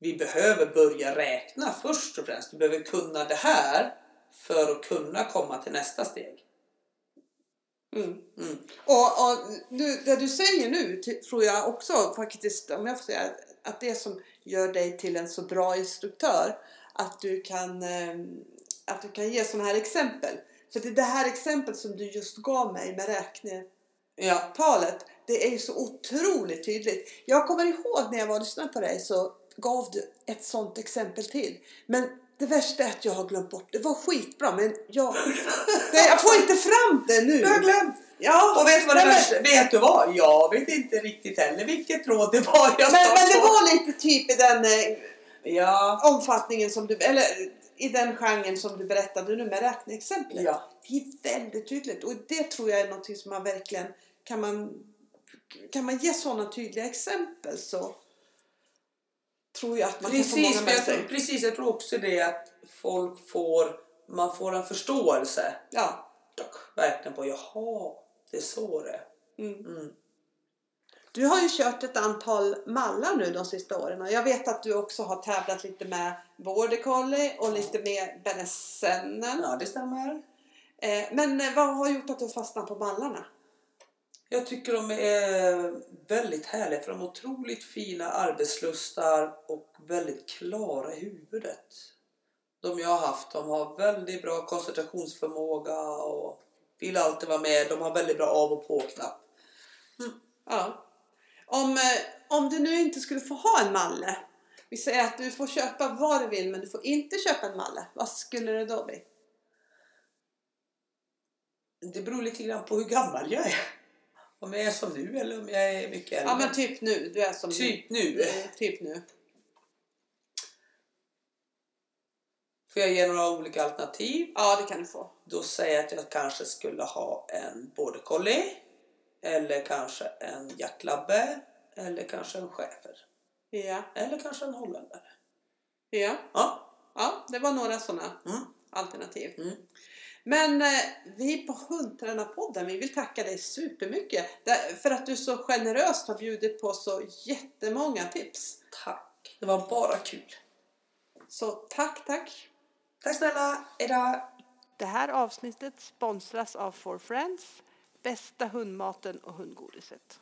[SPEAKER 2] Vi behöver börja räkna först och främst. Du behöver kunna det här för att kunna komma till nästa steg.
[SPEAKER 1] Mm.
[SPEAKER 2] Mm.
[SPEAKER 1] Och, och nu, det du säger nu tror jag också faktiskt, om jag får säga, att det som gör dig till en så bra instruktör, att du kan, eh, att du kan ge sådana här exempel. För det, det här exempel som du just gav mig med räknetalet,
[SPEAKER 2] Ja,
[SPEAKER 1] det är ju så otroligt tydligt. Jag kommer ihåg när jag var och lyssnade på dig så gav du ett sådant exempel till. Men det värsta är att jag har glömt bort. Det var skitbra men jag, nej, jag får inte fram det nu.
[SPEAKER 2] du har glömt.
[SPEAKER 1] Ja,
[SPEAKER 2] Och vet du vad det
[SPEAKER 1] men-
[SPEAKER 2] värsta Vet du vad? Jag vet inte riktigt heller vilket råd det var jag
[SPEAKER 1] Men, men det var lite typ i den eh,
[SPEAKER 2] Ja,
[SPEAKER 1] omfattningen som du, eller i den genren som du berättade nu med räkneexemplet.
[SPEAKER 2] ja.
[SPEAKER 1] Det är väldigt tydligt och det tror jag är något som man verkligen kan man kan man ge sådana tydliga exempel så tror jag att man
[SPEAKER 2] Precis,
[SPEAKER 1] kan få många med
[SPEAKER 2] jag
[SPEAKER 1] sig.
[SPEAKER 2] precis, jag tror också det att folk får, man får en förståelse.
[SPEAKER 1] Ja.
[SPEAKER 2] Verkligen på, jaha, det är så det.
[SPEAKER 1] Mm.
[SPEAKER 2] Mm.
[SPEAKER 1] Du har ju kört ett antal mallar nu de sista åren. Jag vet att du också har tävlat lite med border collie och lite med benesennen.
[SPEAKER 2] Ja, det stämmer.
[SPEAKER 1] Eh, Men vad har gjort att du fastnat på mallarna?
[SPEAKER 2] Jag tycker de är väldigt härliga för de har otroligt fina arbetslustar och väldigt klara i huvudet. De jag har haft, de har väldigt bra koncentrationsförmåga och vill alltid vara med. De har väldigt bra av och på-knapp.
[SPEAKER 1] Mm, ja. Om, eh, om du nu inte skulle få ha en malle. Vi säger att du får köpa vad du vill men du får inte köpa en malle. Vad skulle det då bli?
[SPEAKER 2] Det beror lite grann på hur gammal jag är. Om jag är som nu eller om jag är mycket äldre.
[SPEAKER 1] Ja men typ nu. Du är som
[SPEAKER 2] Typ nu.
[SPEAKER 1] Eh, Typ nu.
[SPEAKER 2] Får jag ge några olika alternativ?
[SPEAKER 1] Ja det kan du få.
[SPEAKER 2] Då säger jag att jag kanske skulle ha en border collie. Eller kanske en jacklabbe. Eller kanske en schäfer.
[SPEAKER 1] Ja.
[SPEAKER 2] Eller kanske en holländare.
[SPEAKER 1] Ja.
[SPEAKER 2] Ja.
[SPEAKER 1] Ja, det var några sådana
[SPEAKER 2] Mm.
[SPEAKER 1] alternativ.
[SPEAKER 2] Mm.
[SPEAKER 1] Men eh, vi på Hundtränarpodden, vi vill tacka dig supermycket för att du så generöst har bjudit på så jättemånga tips.
[SPEAKER 2] Tack. Det var bara kul.
[SPEAKER 1] Så tack, tack!
[SPEAKER 2] Tack snälla. Hejdå.
[SPEAKER 3] Det här avsnittet sponsras av For Friends, bästa hundmaten och hundgodiset.